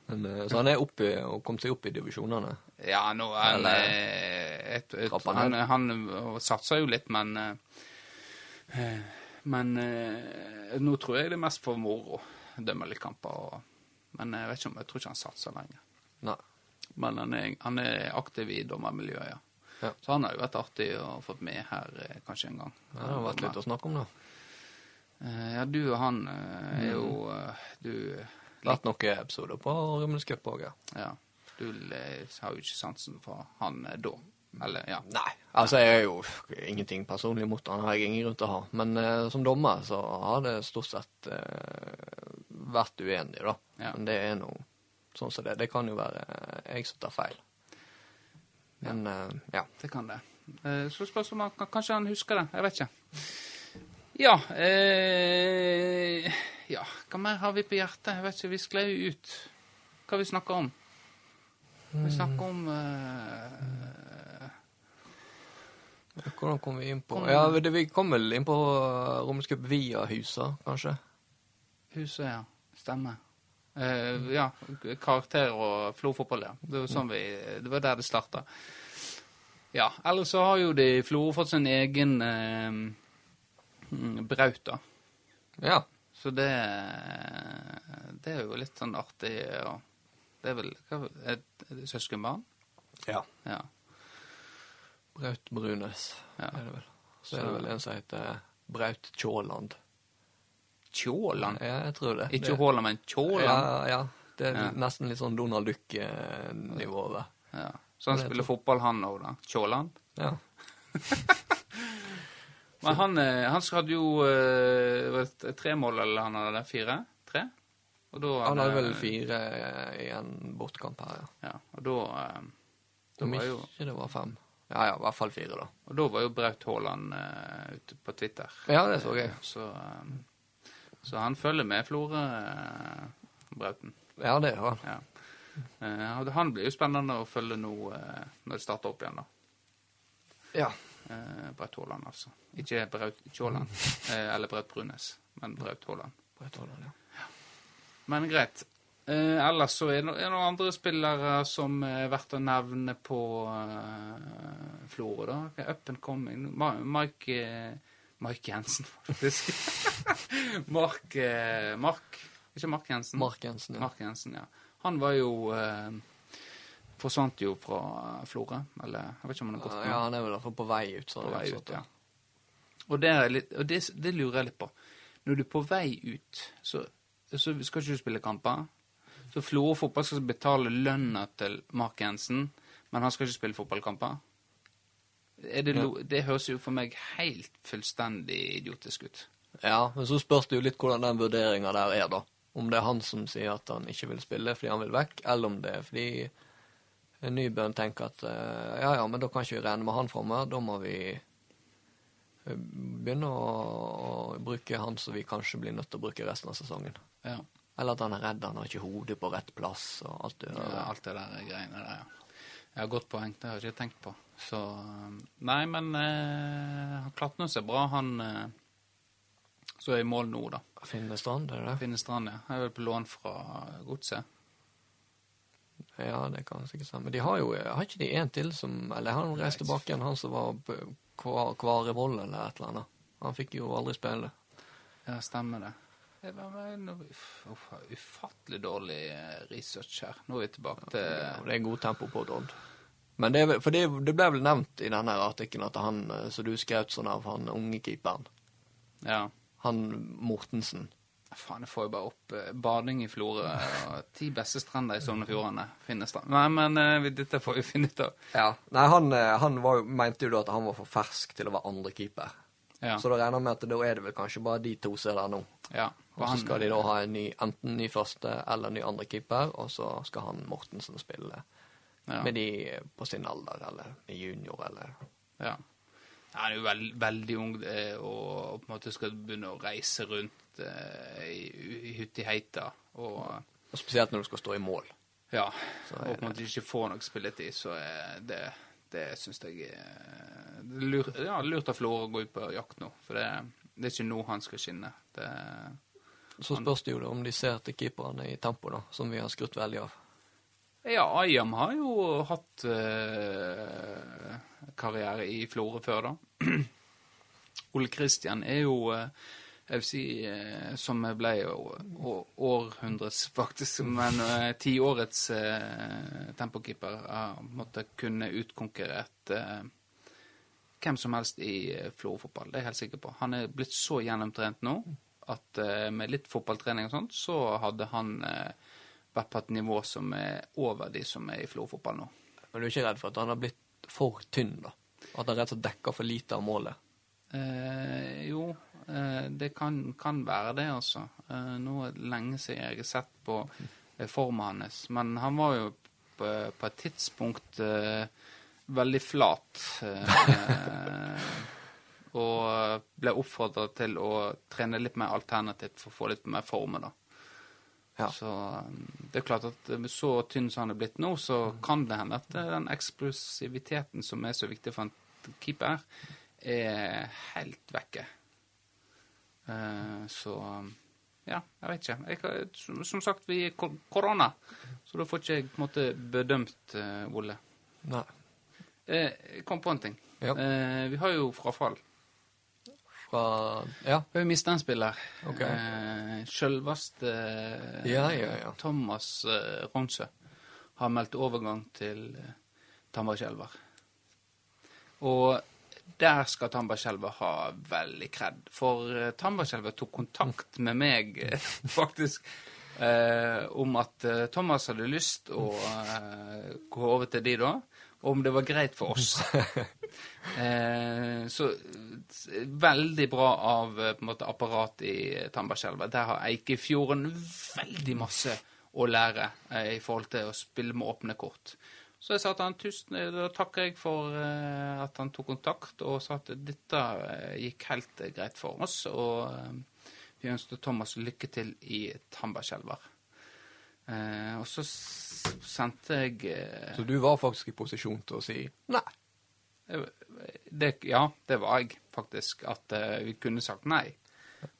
Men, eh, så han er oppe og kom seg opp i divisjonene? Ja, nå han eh, et, et, Trappa han, han satser jo litt, men eh, eh, Men eh, nå tror jeg det er mest for moro. Dømme litt kamper. Men jeg vet ikke om jeg tror ikke han satser lenger. Nei. Men han er, han er aktiv i dommermiljøet, ja. Ja. Så han har jo vært artig å få med her eh, kanskje en gang. Ja, det har vært litt å snakke om, da. Eh, Ja, du og han eh, er jo eh, Du Vært noen episoder på Rummels Cup òg, ja. Ja. Du eh, har jo ikke sansen for han eh, da. Eller, ja. Nei, altså jeg er jo ingenting personlig mot han, har jeg ingen grunn til å ha. Men uh, som dommer så har det stort sett uh, vært uenig, da. Ja. Men det er nå sånn som det. Det kan jo være jeg som tar feil. Men uh, ja. Det kan det. Så spørs om han Kanskje han husker det. Jeg vet ikke. Ja eh, Ja, hva mer har vi på hjertet? Jeg vet ikke, Vi sklei ut. Hva vi snakker om? Vi snakker om uh, Hvordan kom vi inn på Kom- Ja, det, Vi kom vel inn på uh, Rummels via husa, kanskje? Huset, ja. Stemmer. Uh, ja, karakter og Florø-fotball, ja. Det var, sånn vi, det var der det starta. Ja, ellers så har jo de Florø fått sin egen eh, mm, braut, da. Ja. Så det Det er jo litt sånn artig. Og det er vel hva, et, et søskenbarn? ja. Ja. Braut Brunes Ja. er det vel. Så er det vel en som heter Braut Tjåland. Tjåland? Ja, jeg tror det. Ikke Haaland, men Tjåland? Ja, ja. Det er Ja. nesten litt sånn Donald Duck-nivå. Ja. Så han spiller fotball, han òg, da? Tjåland? Ja. Men han, eh, han hadde jo eh, tre mål, eller han hadde? Fire? Tre? Da Han hadde vel fire i en bortkamp her, ja. Ja, og da, eh, da Om jo, ikke det var fem. Ja, ja, i hvert fall fire, da. og da var jo Braut Haaland uh, ute på Twitter. Ja, det så jeg. Så, um, så han følger med Florø, uh, Brauten. Ja, det gjør han. Ja. Uh, han blir jo spennende å følge nå eh, når det starter opp igjen, da. Ja. Eh, Braut Haaland, altså. Ikke Braut Tjåland, eh, eller Braut Brunes, men Braut Haaland. Braut Haaland, ja. Men greit. Eh, ellers så er det no- det noen andre spillere som er verdt å nevne på uh, Florø, da. Up and coming. Mike Mike Jensen, faktisk. Mark, Mark Ikke Mark Jensen. Mark Jensen, ja. Mark Jensen, ja. Han var jo eh, Forsvant jo fra Florø, eller jeg vet ikke om han har gått nå. Ja, han er vel i hvert fall på vei ut. sånn på vei ut, ja. Og, det, litt, og det, det lurer jeg litt på. Når du er på vei ut, så, så skal ikke du spille kamper. Så Florø fotball skal betale lønna til Mark Jensen, men han skal ikke spille fotballkamper. Er det, lo, det høres jo for meg helt fullstendig idiotisk ut. Ja, men så spørs det jo litt hvordan den vurderinga der er, da. Om det er han som sier at han ikke vil spille fordi han vil vekk, eller om det er fordi Nybøen tenker at eh, ja, ja, men da kan ikke vi regne med han framme, Da må vi eh, begynne å, å bruke han som vi kanskje blir nødt til å bruke resten av sesongen. Ja. Eller at han er redd, han har ikke hodet på rett plass og alt det der. Ja, alt det der greiene der, ja. Ja, godt poeng. Det har jeg ikke tenkt på. Så um, Nei, men eh, han klatner seg bra, han eh, som er i mål nå, da. Finne Strand, er det det? Finne Strand, ja. Jeg er vel på lån fra Godset. Ja, det kan sikkert stemme. Men de har jo Har ikke de en til som Eller han reiste tilbake igjen, han som var kvar i Kvarevoll eller et eller annet. Han fikk jo aldri spille. Ja, stemmer det. Det var noe uff, ufattelig dårlig eh, research her. Nå er vi tilbake til ja, det er god tempo på Dodd. Men det, for det, det ble vel nevnt i denne artikkelen at han eh, som du skrev sånn av, han unge keeperen, Ja. han Mortensen Faen, jeg får jo bare opp eh, bading i Florø og ti beste strender i Sogn og Fjordane. Finnes det. Nei, men uh, dette får vi finne ut av. Ja. Nei, han, eh, han var, jo- mente jo da at han var for fersk til å være andre keeper. Ja. Så da regner jeg med at da er det vel kanskje bare de to som er der nå. ja. Og så skal de da ha en ny, enten ny første eller ny andre keeper, og så skal han Mortensen spille ja. med de på sin alder, eller med junior, eller Ja. Han er jo veld, veldig ung og på en måte skal begynne å reise rundt eh, i, i Huttiheita. Og Og spesielt når du skal stå i mål. ja, og på en måte ikke få nok spilletid, så er det det syns jeg er det er lurt, ja, lurt av Florø å gå ut på jakt nå. For det, det er ikke nå han skal skinne. Det, Så spørs det jo da om de ser til keeperne i tempo, da, som vi har skrutt veldig av. ja, Ayam har jo hatt eh, karriere i Florø før, da. Ole Kristian er jo eh, si, eh, som ble århundrets, faktisk, men eh, tiårets eh, tempokeeper har måtte kunne utkonkurrert eh, hvem som helst i eh, Florø-fotball. Det er jeg helt sikker på. Han er blitt så gjennomtrent nå at eh, med litt fotballtrening og sånt, så hadde han eh, vært på et nivå som er over de som er i Florø-fotball nå. Men du er ikke redd for at han har blitt for tynn, da? At han rett og slett dekker for lite av målet? Eh, jo, eh, det kan, kan være det, altså. Eh, nå er det lenge siden jeg har sett på eh, formen hans. Men han var jo på, på et tidspunkt eh, veldig flat. Eh, og ble oppfordra til å trene litt mer alternativt for å få litt mer forme, da. Ja. Så eh, det er klart at med så tynn som han er blitt nå, så kan det hende at eh, den eksplosiviteten som er så viktig for en keeper, er helt vekke. Eh, så ja, jeg vet ikke. Jeg, som, sagt, vi er korona, så da får ikke jeg på en måte bedømt uh, Ole. Nei. Eh, jeg kom på en ting. Ja. Eh, vi har jo frafall. Fra Ja. Vi har jo mista en spiller. Ok. Eh, Sjølveste Ja, ja, ja. Thomas eh, Ronsø har meldt overgang til eh, Tambarskjelver. Og der skal Tambarskjelver ha veldig kred. For eh, Tambarskjelver tok kontakt med meg, eh, faktisk, eh, om at eh, Thomas hadde lyst å eh, gå over til de da, og om det var greit for oss. Eh, så veldig bra av på en måte apparat i Tambarskjelva. Der har Eikefjorden veldig masse å lære i forhold til å spille med åpne kort. Så jeg sa til han tusen, da takker jeg for eh, at han tok kontakt, og sa at dette eh, gikk helt eh, greit for oss. Og vi ønsket Thomas lykke til i Tambarskjelver. Og så sendte jeg Så du var faktisk i posisjon til å si nei. det, ja, det var jeg faktisk. At vi kunne sagt nei.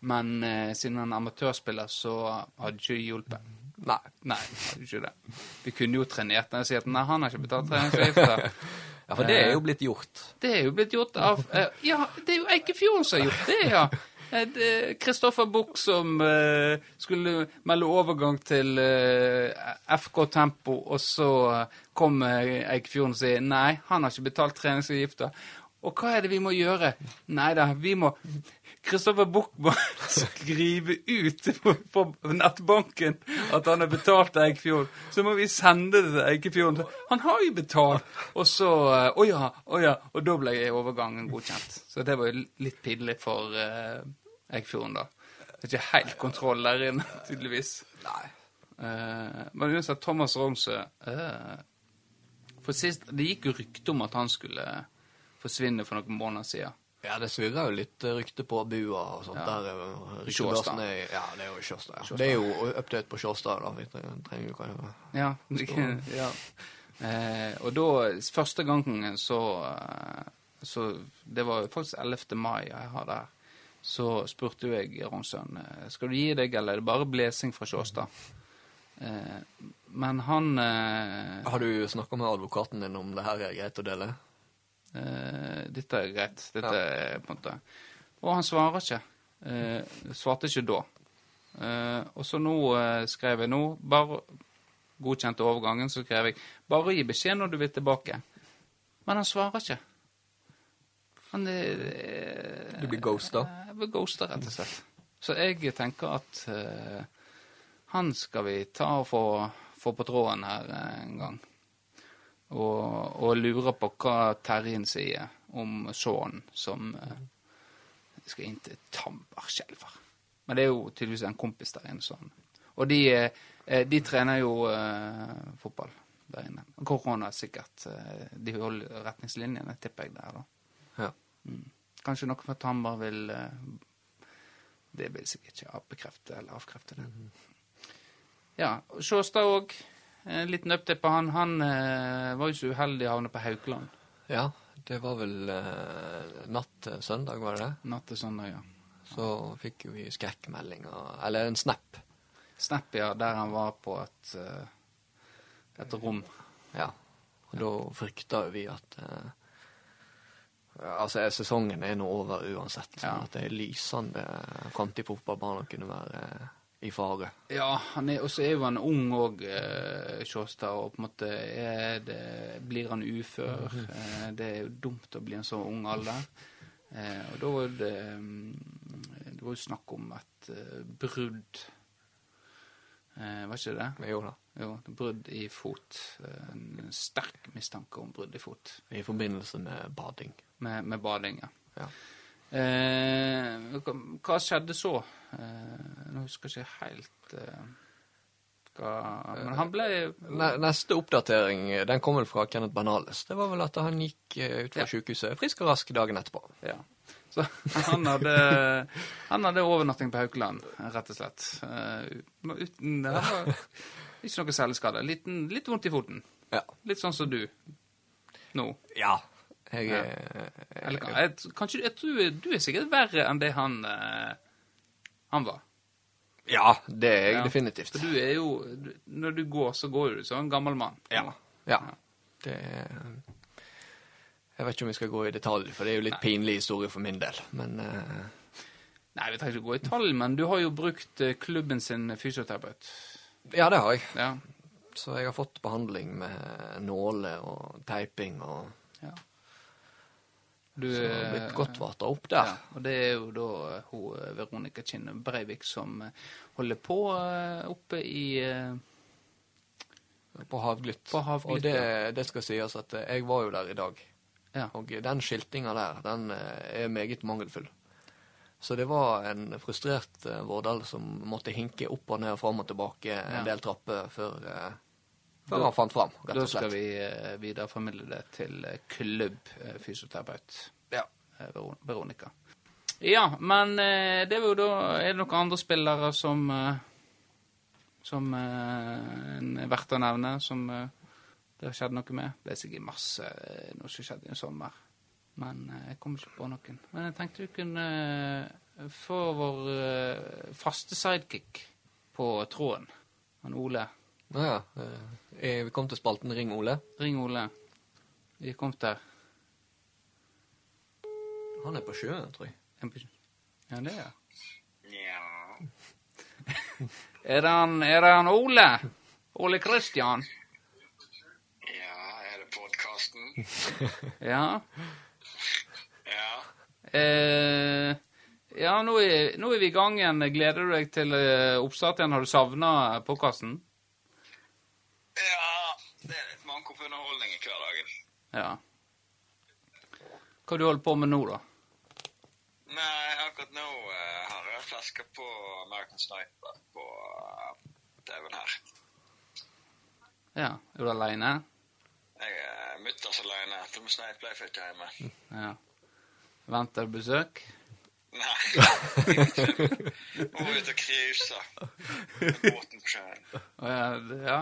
Men siden han er amatørspiller, så hadde ikke det hjulpet. Nei. Nei, ikke det. Vi kunne jo trenert den og si at nei, han har ikke betalt treningsavgifter. Ja, for det er jo blitt gjort. Det er jo blitt gjort av eh, Ja, det er jo Eikefjorden som har gjort det, ja. Eh, Kristoffer Buch som eh, skulle melde overgang til eh, FK Tempo, og så eh, kom uh, Eikfjorden og sier nei, han har ikke betalt treningsavgifta. Og hva er det vi må gjøre? Nei da, vi må Kristoffer Buchmann skriver ut på, på nettbanken at han har betalt til. Så må vi sende det til Eikefjorden. Han har jo betalt! Og så Å oh ja, å ja. Og da ble overgangen godkjent. Så det var jo litt pinlig for uh, Eikefjorden, da. Det er ikke helt kontroll der inne, tydeligvis. Nei. Uh, men uansett, Thomas Romsø uh, For sist Det gikk jo rykte om at han skulle forsvinne for noen måneder siden. Ja, det svirrer jo litt eh, rykte på bua og sånt. Ja. der er Sjåstad. Ja, det er jo Sjåstad. Ja. Det er jo update på Sjåstad, da. Vi tre- trenger jo hva Ja. det- ja. Eh, og da, første gangen så, eh, så Det var faktisk 11. mai jeg har der. Så spurte jo jeg Rognsøen eh, skal du gi deg, eller er det bare blesing fra Sjåstad. Eh, men han eh, Har du snakka med advokaten din om det her er greit å dele? Eh, dette er greit. Dette er på en måte Og han svarer ikke. Eh, svarte ikke da. Eh, og så nå eh, skrev jeg nå bare godkjente overgangen, så skrev jeg bare gi beskjed når du vil tilbake. Men han svarer ikke. Han er Du blir ghosta? Jeg blir ghosta, rett og slett. Så jeg tenker at eh, han skal vi ta og få, få på tråden her eh, en gang. Og, og lurer på hva Terjen sier om sønnen som uh, skal inn til Tambarskjelver. Men det er jo tydeligvis en kompis der inne. Sånn. Og de, uh, de trener jo uh, fotball der inne. Korona er sikkert De holder retningslinjene, tipper jeg der, da. Ja. Kanskje noe fra Tambar vil Det vil sikkert ikke bekrefte eller avkrefte det. Ja, Sjåstad òg. En liten update på han. Han eh, var jo så uheldig å havne på Haukeland ja, det var vel eh, natt til søndag, var det det? natt til søndag. ja. Så fikk jo vi skrekkmeldinger, eller en snap. Snap, ja, der han var på et, eh, et rom. Ja. Og da frykta jo vi at eh, Altså, sesongen er nå over uansett. Sånn Ja. at det er lysende framtid på fotballbanen kunne være eh, i fare. Ja, han og så er jo han ung òg, eh, Sjåstad, og på en måte det, blir han ufør. eh, det er jo dumt å bli en så ung alder. Eh, og da var det mm, Det var jo snakk om et eh, brudd. Eh, var ikke det? Jo da. Jo, brudd i fot. Eh, en sterk mistanke om brudd i fot. I forbindelse med bading. Med, med bading, ja. Ja. Eh, hva, skjedde så? Eh, nå husker jeg ikke helt eh, hva Men han ble Ne neste oppdatering den kom vel fra Kenneth Banales. Det var vel at han gikk ut fra Ja. sykehuset frisk og rask dagen etterpå. Ja. Så han hadde, han hadde overnatting på Haukeland, rett og slett. Uten, det var Ikke noe særlig skade. Liten, litt vondt i foten. Ja. Litt sånn som du nå. ja. Jeg Ja. er Eller kan- jeg, kanskje, jeg tror du er sikkert verre enn det han, eh, han var. Ja, det er jeg Ja. definitivt. For du er jo Når du går, så går du som en gammel mann. Ja. ja. Det er Jeg vet ikke om vi skal gå i detalj, for det er jo litt pinlig historie for min del. Men uh... Nei, vi trenger ikke gå i tall, men du har jo brukt eh, klubben sin fysioterapeut. ja, det har jeg. Ja. Så jeg har fått behandling med nåler og teiping og ja. Du, Så har eh, blitt godt varta opp der. Ja, og det er jo da eh, hun eh, Veronica Kinne Breivik som eh, holder på eh, oppe i eh, På Havglytt. På Havglytt, og det, det skal sies at eh, jeg var jo der i dag. Ja. Og den skiltinga der, den eh, er meget mangelfull. Så det var en frustrert eh, Vårdal som måtte hinke opp og ned og fram og tilbake en Ja. del trapper før, eh, Da- før han fant fram, rett og slett. Da skal vi eh, videreformidle det til klubbfysioterapeut klubb eh, Ja. eh, Veronica. Ja, men eh, det var jo da Er det noen andre spillere som eh, Som eh, en er verdt å nevne, som eh, det har skjedd noe med? Det er sikkert masse eh, noe som skjedde i sommer. Men eh, jeg kommer ikke på noen. Men jeg tenkte vi kunne eh, få vår eh, faste sidekick på tråden. Han Ole. Nå ja. eh, Vi kom til spalten Ring Ole. Ring Ole. Vi er kommet der. Han er på sjøen, tror jeg. Ja, det er ja. Er det han, er det han Ole? Ole Kristian? Ja, er det podkasten? Ja. Ja. Eh, ja, nå er, nå er vi i gang igjen. Gleder du deg til eh, oppstart igjen? Har du savna podkasten? Ja, det er litt manko på underholdning i hverdagen. Ja. Hva du holder på med nå, da? Nei, akkurat nå uh, har jeg flaska på American Sniper på uh, TV-en her. Ja, Er du aleine? Jeg er mutters alene. Til og med Snape ble født hjemme. Ja. Venter besøk? Nei. Må ut og cruiser med båten på sjøen. Ja,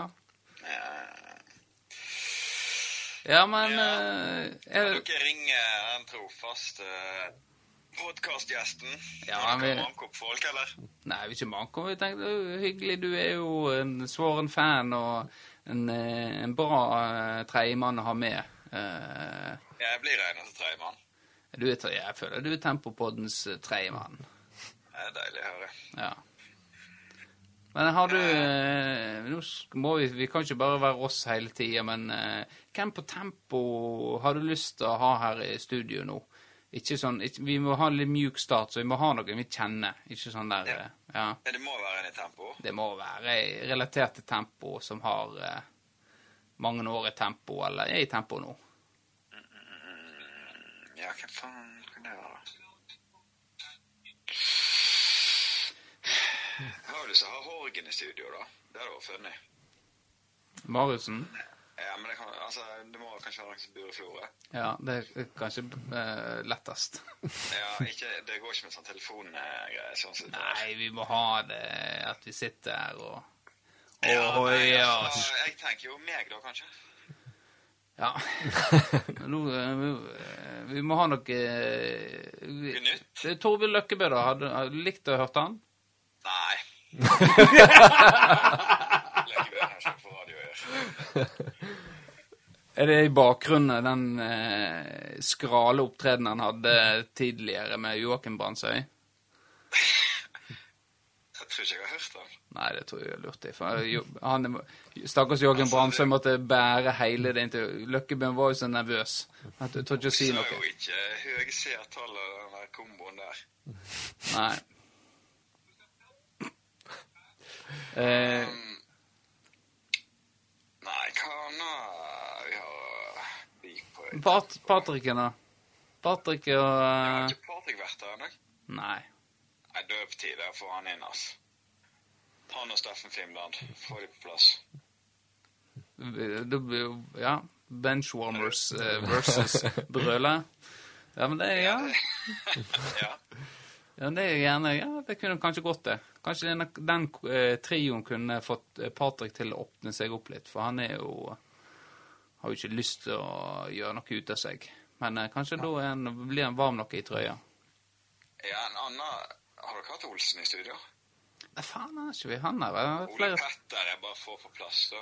ja. Men Ja. eh, Kan er, dere ringe den trofaste podkastgjesten? Ja, men vi- manko på folk, eller? Nei, vi er ikke manko. Vi tenkte er hyggelig. Du er jo en svoren fan og en, eh, en bra uh, tredjemann å ha med. Uh, Jeg blir som tredjemann. jeg føler du er Tempopoddens tredjemann. Det er deilig å høre. Ja. Men har du eh, Nå må vi Vi kan ikke bare være oss hele tida, men eh, hvem på Tempo har du lyst til å ha her i studio nå? Ikke sånn, ikke, Vi må ha en litt mjuk start, så vi må ha noen vi kjenner. Ikke sånn der Ja. eh, Ja. Det må være en i tempo. Det må være relatert til tempo som har eh, mange år i tempo, eller er i tempo nå. Ja, hva faen kan det være? Jeg har Horgen i studio, da. Det hadde vært funny. Mariussen? Ja, men det, kan, altså, det må kanskje være noen som bor i Florø. Ja, det er kanskje eh, lettest. Ja, ikke, det går ikke med sånn telefongreier. Sånn er. Nei, vi må ha det at vi sitter her og Ja, og nei, ja, altså, jeg tenker jo meg, da, kanskje. ja. Nå, eh, vi, vi må ha noe eh, vi- nytt? Torvild Løkkebø, da. Hadde du, likt å ha hørt han? Nei. Å. Er det i bakgrunnen den eh, skrale opptredenen han hadde tidligere med Joakim Brandsøy? Jeg tror ikke jeg har hørt den. Nei, det tror jeg er lurt. Han, stakkars Joakim Brandsøy måtte bære hele det inntil Løkkebøen var jo så nervøs. Jeg tør ikke si noe. Vi sa jo ikke høye seertall av den der komboen der. Nei. Eh, Um, nei, hva annet vi har lik på? Pat Patricken, da? Patrick og Har eh, ikke Patrick vært der ennå? Nei. Nei, på tide å få han inn, altså. Han og Steffen Fimland, få de på plass. Det blir jo Ja. Benchwarmers uh, versus Brøle. Ja, men det ja. ja. ja, det er gjerne Ja, det kunne kanskje gått, det. Kanskje den, den eh, trioen kunne fått eh, Patrick til å åpne seg opp litt, for han er jo Har jo ikke lyst til å gjøre noe ut av seg. Men eh, kanskje da er han, blir han varm nok i trøya. ja, en annen Har dere hatt Olsen i studio? Nei, faen, er ikke vi han her? Ole Petter jeg bare får på plass, så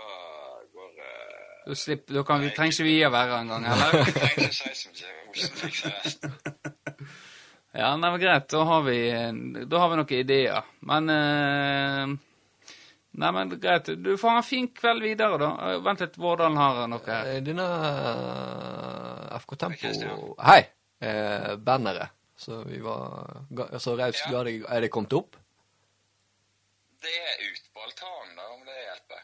går uh, Da, slipper, da kan vi, trenger ikke vi å være her engang, eller? Trenger ikke si så mye. Olsen fikser resten. Ja, nei, men greit. Da har vi, da har vi noen ideer. Men eh, Nei, men greit. Du får ha en fin kveld videre, da. Eh, Vent litt, Vårdalen har noe her. Eh, Denne uh, FK Tempo Hei! Eh, banneret. Så vi var så raust Ja. ga Er det kommet opp? Det er ut på altanen, da, om det hjelper.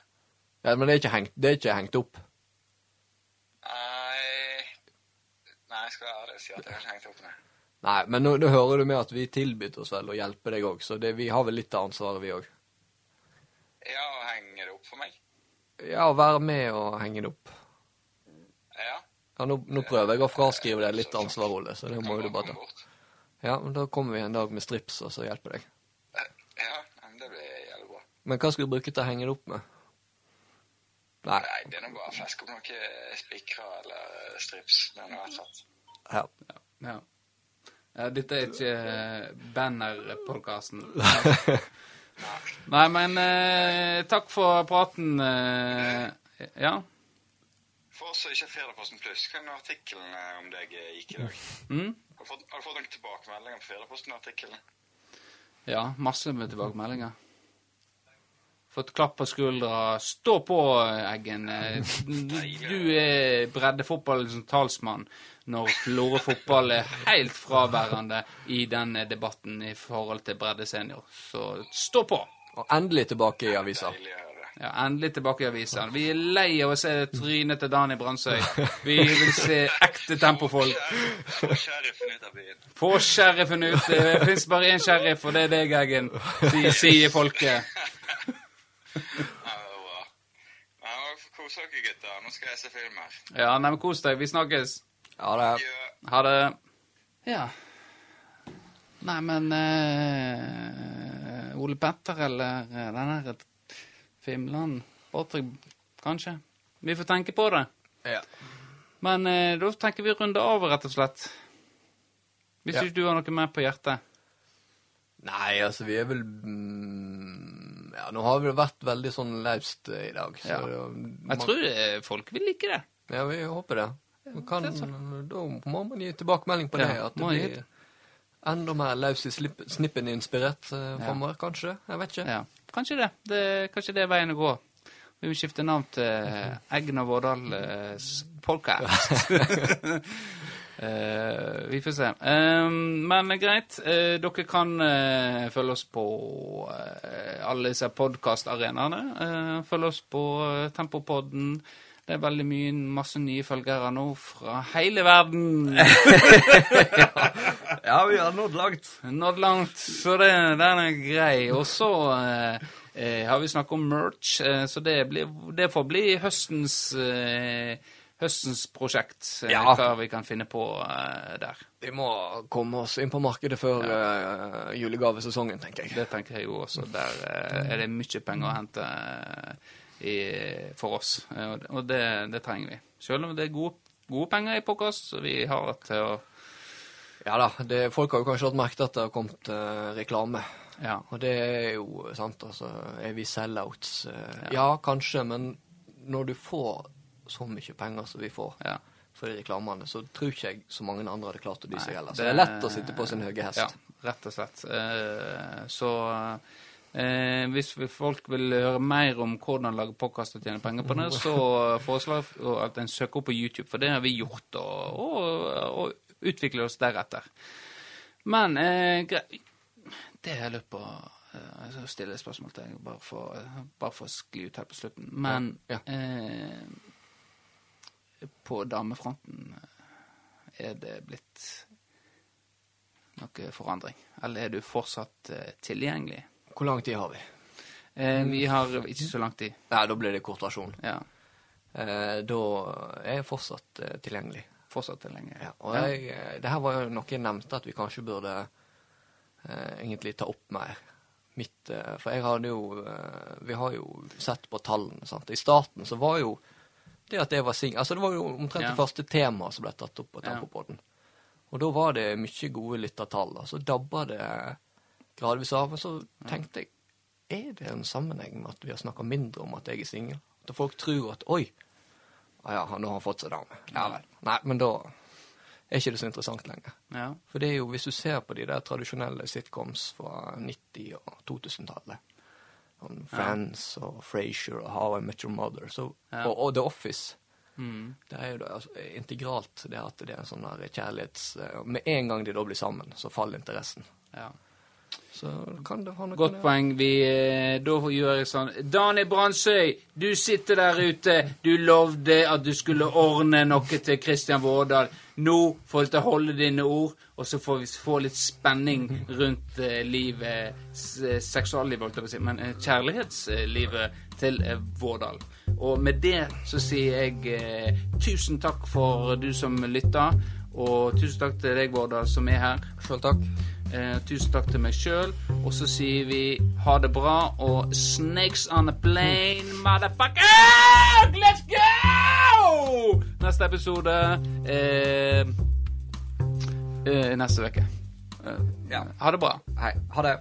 Ja, men det er ikke hengt, det er ikke hengt opp. Nei Nei, jeg skal være ærlig og si at det er ikke hengt opp. Nei, men nå, nå hører du med at vi tilbød oss vel å hjelpe deg òg, så det, vi har vel litt av ansvaret, vi òg. Ja, henge det opp for meg? Ja, være med og henge det opp. Ja. Ja, nå, nå prøver jeg å fraskrive deg litt ansvar, Ole, så det må jo du bare ta. Ja, men da kommer vi en dag med strips og så hjelper deg. Ja, men det blir jævlig bra. Men hva skal du bruke til å henge det opp med? Nei. Nei, det er nå bare å fleske opp noen spikrer eller strips. Det er noe jeg har tatt. Ja. Ja. ja dette er ikke eh, banner-podkasten. Nei, men eh, takk for praten. Eh, ja. For oss som ikke er Fjerdaposten Pluss, hva er artikkelen eh, om deg eh, gikk i dag? Mm? Har du fått, har du fått noen tilbakemeldinger på Fjerdaposten-artikkelen? Ja, masse med tilbakemeldinger. Fått klapp på skuldra. Stå på, Eggen. Du er breddefotballens talsmann når Florø fotball er helt fraværende i denne debatten i forhold til bredde senior. Så stå på! Og endelig tilbake i avisa. Ja, Endelig tilbake i avisa. Vi er lei av å se trynet til Dani Brandsøy. Vi vil se ekte tempofolk. Få sheriffen ut av byen. Få sheriffen ut. Det fins bare én sheriff, og det er deg, Eggen, sier, sier folket. Kos dere, gutter. Nå skal jeg se film her. Ja, nei, men kos deg. Vi snakkes. Ja, det Ha det. Ja. Nei, men uh, Ole Petter eller eh, den her Fimland Bortrygg, kanskje? Vi får tenke på det. ja. Men uh, da tenker vi runde over, rett og slett. Hvis Ja. ikke du har noe mer på hjertet. Nei, altså, vi er vel mm, Ja, nå har vi vært veldig sånn eh, i dag. Så Ja. det- Jeg tror folk vil like det. Ja, vi håper det. Kan, da må man gi tilbakemelding på Ja, det. At det blir enda mer løs i snippen inspirert uh, framover, kanskje. Jeg vet ikke. Ja, kanskje det. det. Kanskje det er veien å gå. Vi vil skifte navn til Egna Eggen og Vårdals podcast. Uh, vi får se. Eh, men greit. uh, dere kan eh, følge oss på eh, alle disse podkastarenaene. Uh, følge oss på uh, Tempopodden. Det er veldig mye, masse nye følgere nå fra hele verden. Ja, vi har nådd langt. Nådd langt, så det, den er grei. Og så eh, eh, har vi snakket om merch, eh, så det, blir, det får bli høstens, eh, høstens prosjekt. Eh, Ja. Hva vi kan finne på eh, der. Vi må komme oss inn på markedet før eh, julegavesesongen, tenker jeg. Det tenker jeg jo også. Der er det mye penger å hente eh, i, for oss, Eh, og, det, det trenger vi. Selv om det er gode, gode penger i podkast, så vi har til å Ja da, det, folk har jo kanskje hatt til at det har kommet uh, reklame. Ja. Og det er jo sant, altså. Er vi sellouts? Uh, ja. kanskje, men når du får så mye penger som vi får ja. for de reklamene, så tror ikke jeg så mange andre hadde klart å dy seg heller. Så det er lett å sitte på sin høye hest. Ja, rett og slett. Uh, så eh, hvis folk vil høre mer om hvordan lage podkast og tjene penger på det, så foreslår jeg at en søker opp på YouTube, for det har vi gjort, og, og, og utvikler oss deretter. Men eh, det har jeg lurt på eh, jeg skal stille et spørsmål til deg, bare for, å skli ut her på slutten. Men Ja, Eh, på damefronten eh, er det blitt noe forandring? Eller er du fortsatt eh, tilgjengelig? Hvor lang tid har vi? Eh, vi har ikke så lang tid. Nei, da blir det kort versjon. Ja, Eh, da er jeg fortsatt eh, tilgjengelig. fortsatt tilgjengelig. Ja, og jeg, eh, det her var jo noe jeg nevnte at vi kanskje burde eh, egentlig ta opp mer. Mitt, eh, for jeg hadde jo Vi har jo sett på tallene. sant? I starten så var jo det at jeg var singel Altså, det var jo omtrent Ja. det første temaet som ble tatt opp på Ja. Og da var det mye gode lyttertall. Og så dabba det gradvis av. Men så tenkte jeg Er det en sammenheng med at vi har snakka mindre om at jeg er singel? At folk tror at Oi, ah, ja, nå har han fått seg dame. Ja vel. Nei, men da er ikke det så interessant lenger. Ja. For det er jo, hvis du ser på de der tradisjonelle sitcoms fra 90- og 2000-tallet om Friends og Frasier og How I Met Your Mother så, Ja. og, og The Office Mm. det er jo da, altså, integralt det at det er en sånn der kjærlighets... Med en gang de da blir sammen, så faller interessen. ja. Så kan det ha noe Godt poeng. Vi, eh, da gjør jeg sånn Dani Brandsøy, du sitter der ute. Du lovde at du skulle ordne noe til Kristian Vårdal. Nå får du til å holde dine ord, og så får vi få litt spenning rundt eh, livet eh, Seksuallivet, holdt jeg på å si, men kjærlighetslivet til Vårdal. Og med det så sier jeg tusen takk for du som lytta, og tusen takk til deg, Vårdal, som er her. Sjøl takk. Eh, tusen takk til meg sjøl. Og så sier vi ha det bra og snakes on a plane, motherfucker! Let's go! Neste episode eh, eh, neste uke. Eh, Ja. Ha det bra. Hei. Ha det.